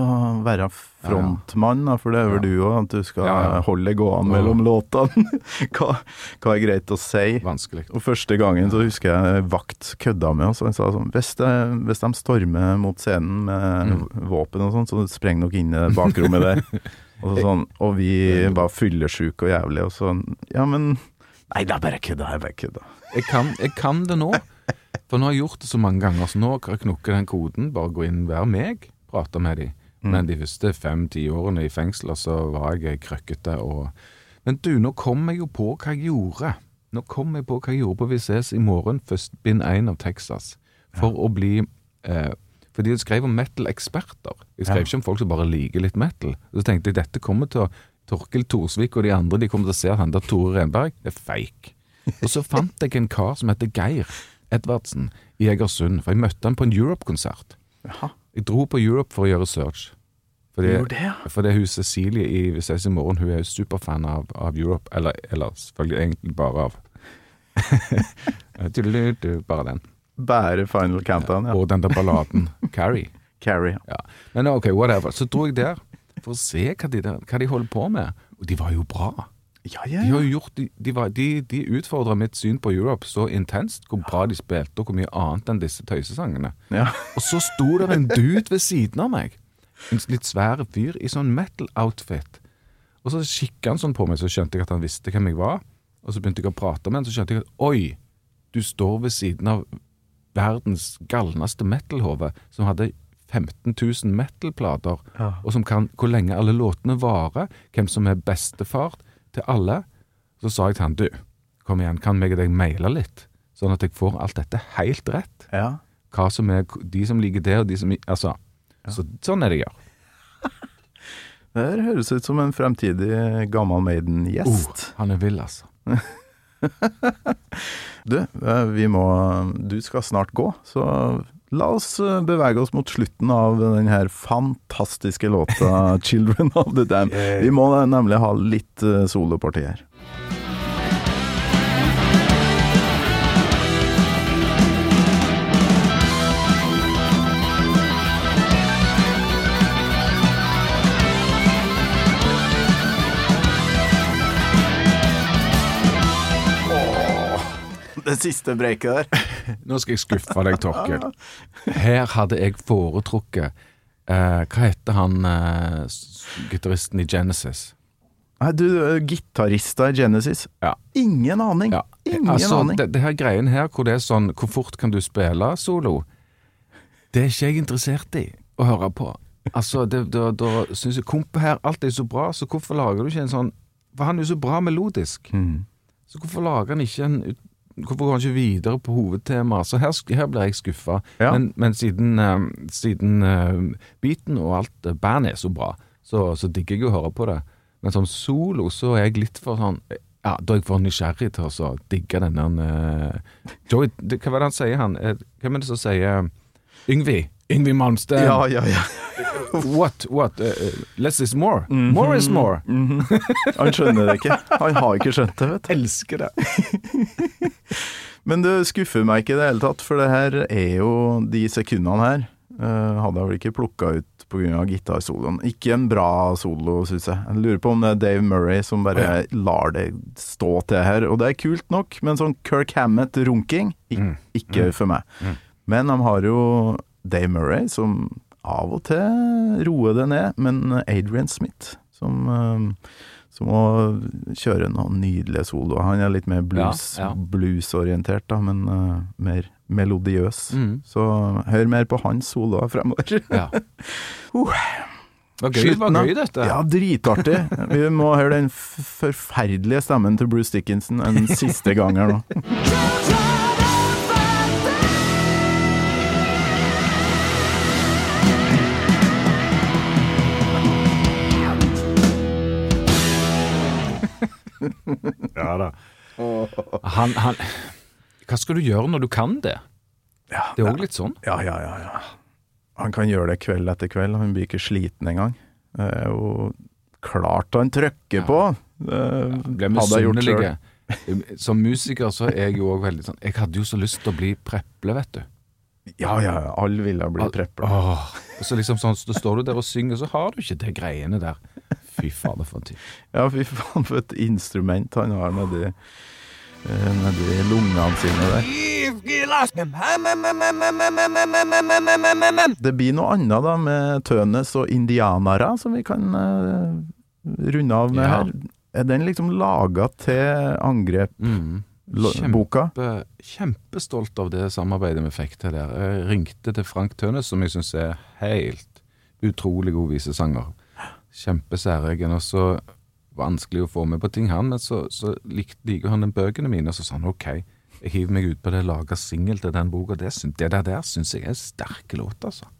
være frontmann, da, for det er vel du òg, at du skal holde det gående mellom låtene. hva, hva er greit å si? Vanskelig. Og første gangen så husker jeg vakt kødda med oss. Han sa sånn hvis, det, hvis de stormer mot scenen med Mm. våpen og sånn, så sprenger nok inn i bakrommet der. og, så sånn, og vi var fyllesyke og jævlige, og sånn Ja, men Nei, det er bare kødda. Jeg bare kødda. Jeg kan, jeg kan det nå. For nå har jeg gjort det så mange ganger, så nå kan jeg knukke den koden. Bare gå inn, være meg, prate med dem. Men de første fem-ti årene i fengsel, så var jeg krøkkete og Men du, nå kom jeg jo på hva jeg gjorde. Nå kom jeg på hva jeg gjorde på Vi ses i morgen, først bind én av Texas, for å bli eh, Fordi jeg skrev om metal-eksperter. Jeg skrev Ja. ikke om folk som bare liker litt metal. Så tenkte jeg dette kommer til å Torkel Thorsvik og de andre de kommer til å se at han der Tore Renberg det er fake. Og så fant jeg en kar som heter Geir Edvardsen i Egersund, for jeg møtte han på en Europe-konsert. Jeg dro på Europe for å gjøre research. Fordi, det, ja. fordi hun Cecilie i Vi ses i morgen, hun er jo superfan av, av Europe. Eller, eller selvfølgelig egentlig bare av Bare den. Bare Final Countdown, ja. Og den der balladen Carrie. Carrie. Ja. Men ok, whatever. Så dro jeg der for å se hva de, hva de holder på med. Og de var jo bra. Ja, ja, De, ja. jo gjort, de, de, var- de, de utfordra mitt syn på Europe så intenst, hvor bra de spilte, og hvor mye annet enn disse tøysesangene. Ja. Og så sto det en dude ved siden av meg, en litt svær fyr i sånn metal-outfit. Og så kikka han sånn på meg, så skjønte jeg at han visste hvem jeg var. Og så begynte jeg å prate med han, så skjønte jeg at oi, du står ved siden av verdens galneste metal-hode, som hadde 15 000 metal-plater, Ja. og som kan hvor lenge alle låtene varer, hvem som er bestefar til alle. Så sa jeg til han, du, kom igjen, kan meg og deg maile litt, sånn at jeg får alt dette helt rett? ja. Hva som er de som liker det, og de som Altså. Altså, så, sånn er det jeg gjør. Det høres ut som en fremtidig gammel Maiden-gjest. Oh, han er vill, altså. Du, eh, vi må Du skal snart gå, så la oss eh, bevege oss mot slutten av den her fantastiske låta 'Children of the Dam'. Vi må nemlig ha litt eh, soloparti her. Det siste breaket der. Nå skal jeg skuffe deg, Torkel. Her hadde jeg foretrukket eh, Hva heter han eh, gitaristen i Genesis? Nei, du, eh, gitarista i Genesis. Ja. Ingen aning. Ja. Ingen altså, aning. Det, det her greien her hvor det er sånn Hvor fort kan du spille solo? Det er ikke jeg interessert i å høre på. Altså, det, da, da syns jeg Komp her, alt er så bra, så hvorfor lager du ikke en sånn For han er jo så bra melodisk. Mm. Så hvorfor lager han ikke en Hvorfor går han ikke videre på hovedtemaet? Så her, her blir jeg skuffa. Ja. Men, men siden, uh, siden uh, beaten og alt uh, bandet er så bra, så, så digger jeg å høre på det. Men som solo så er jeg litt for sånn Ja, da er jeg for nysgjerrig til å digge denne uh, Joey det, Hva var det han sier, han? Eh, Hvem er det som sier Yngvi? Yngvi Malmsten. Ja, ja, ja. What? What? eh, eh, less is more. More is more. Han skjønner det ikke. Han har ikke skjønt det, vet du. Elsker det. Men det skuffer meg ikke i det hele tatt, for det her er jo de sekundene her. Uh, hadde jeg vel ikke plukka ut pga. gitarsoloen. Ikke en bra solo, syns jeg. Jeg lurer på om det er Dave Murray som bare lar det stå til her. Og det er kult nok, men sånn Kirk Hammett-runking, ik ikke for meg. Men de har jo Dave Murray, som av og til roer det ned, men Adrian Smith, som eh, som må kjøre noen nydelige soloer. Han er litt mer blues, Ja, ja. bluesorientert, da, men uh, mer melodiøs. Mm. Så hør mer på hans soloer fremover. Ja. Uh. Det var gøy, det Slutten, var gøy dette. Ja, dritartig. Vi må høre den f- forferdelige stemmen til Bruce Dickinson en siste gang her nå. Ja da. Han, han Hva skal du gjøre når du kan det? det er òg litt sånn. Ja, ja, ja, ja. Han kan gjøre det kveld etter kveld, han blir ikke sliten engang. Det er jo klart han trykker på. Det ja, hadde jeg gjort sjøl. Som musiker så er jeg jo òg veldig sånn Jeg hadde jo så lyst til å bli preple, vet du. Ja, ja, alle ville bli prepper. Åh, og så liksom sånn, så står du der og synger, så har du ikke de greiene der. Fy fader, for en tid. Ja, fy faen, for et instrument han har nedi, eh, nedi lungene sine der. Det blir noe annet da med Tønes og indianere, som vi kan eh, runde av med Ja. her. Er den liksom laga til angrep-boka? Kjempe, kjempestolt av det samarbeidet vi fikk til der. Jeg ringte til Frank Tønnes, som jeg syns er helt utrolig god visesanger. Kjempesæregen. Og så vanskelig å få med på ting, han, men så, så likte liker han den bøkene mine, og så sa han ok, jeg hiver meg ut på det, lager singel til den boka. Det, det der, der syns jeg er sterke låter, altså.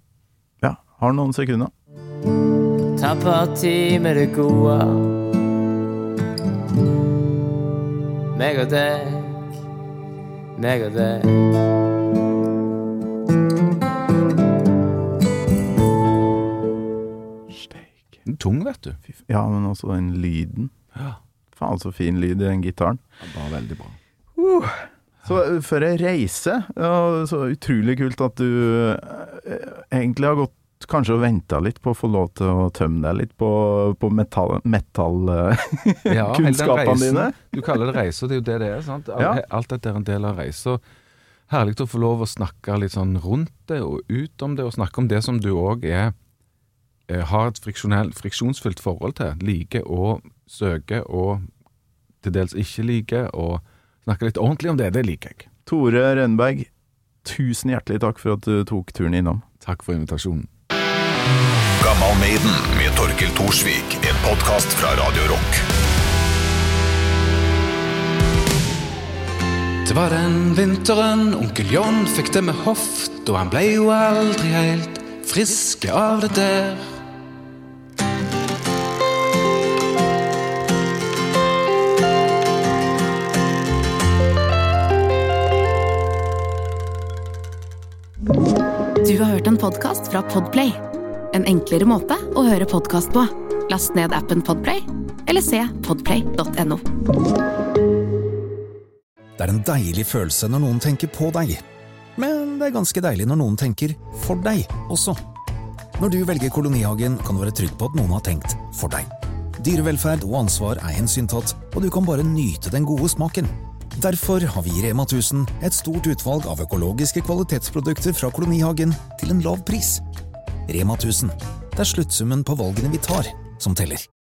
Ja, har noen sekunder. Ta parti med det gode. Meg og deg, meg og deg. Tung, vet du. Ja, men også den lyden. Ja. Faen så fin lyd i den gitaren. Bare veldig bra. Uh. Så eh, for ei reise, ja, så utrolig kult at du eh, egentlig har gått kanskje og venta litt på å få lov til å tømme deg litt på, på metallkunnskapene metal eh, Ja, reisen. dine. Du kaller det reise, og det er jo det det er. sant? Al- Ja. Alt dette er en del av reisa. Herlig å få lov å snakke litt sånn rundt det, og ut om det, og snakke om det som du òg er eh, har et friksjonsfylt forhold til. Liker og søker og til dels ikke liker, og snakke litt ordentlig om det. Det liker jeg. Tore Rønberg, tusen hjertelig takk for at du tok turen innom. Takk for invitasjonen. Gammal Maiden med Torkel Thorsvik, en podkast fra Radio Rock. Det var den vinteren onkel John fikk det med hoft, og han ble jo aldri helt friske av det der. Du har hørt en podcast fra Podplay. En enklere måte å høre podkast på. Last ned appen Podplay, eller se podplay.no. Det er en deilig følelse når noen tenker på deg. Men det er ganske deilig når noen tenker for deg også. Når du velger Kolonihagen, kan du være trygg på at noen har tenkt for deg. Dyrevelferd og ansvar er hensyntatt, og du kan bare nyte den gode smaken. Derfor har vi i Rema 1000 et stort utvalg av økologiske kvalitetsprodukter fra Kolonihagen til en lav pris. Rema 1000. Det er sluttsummen på valgene vi tar, som teller.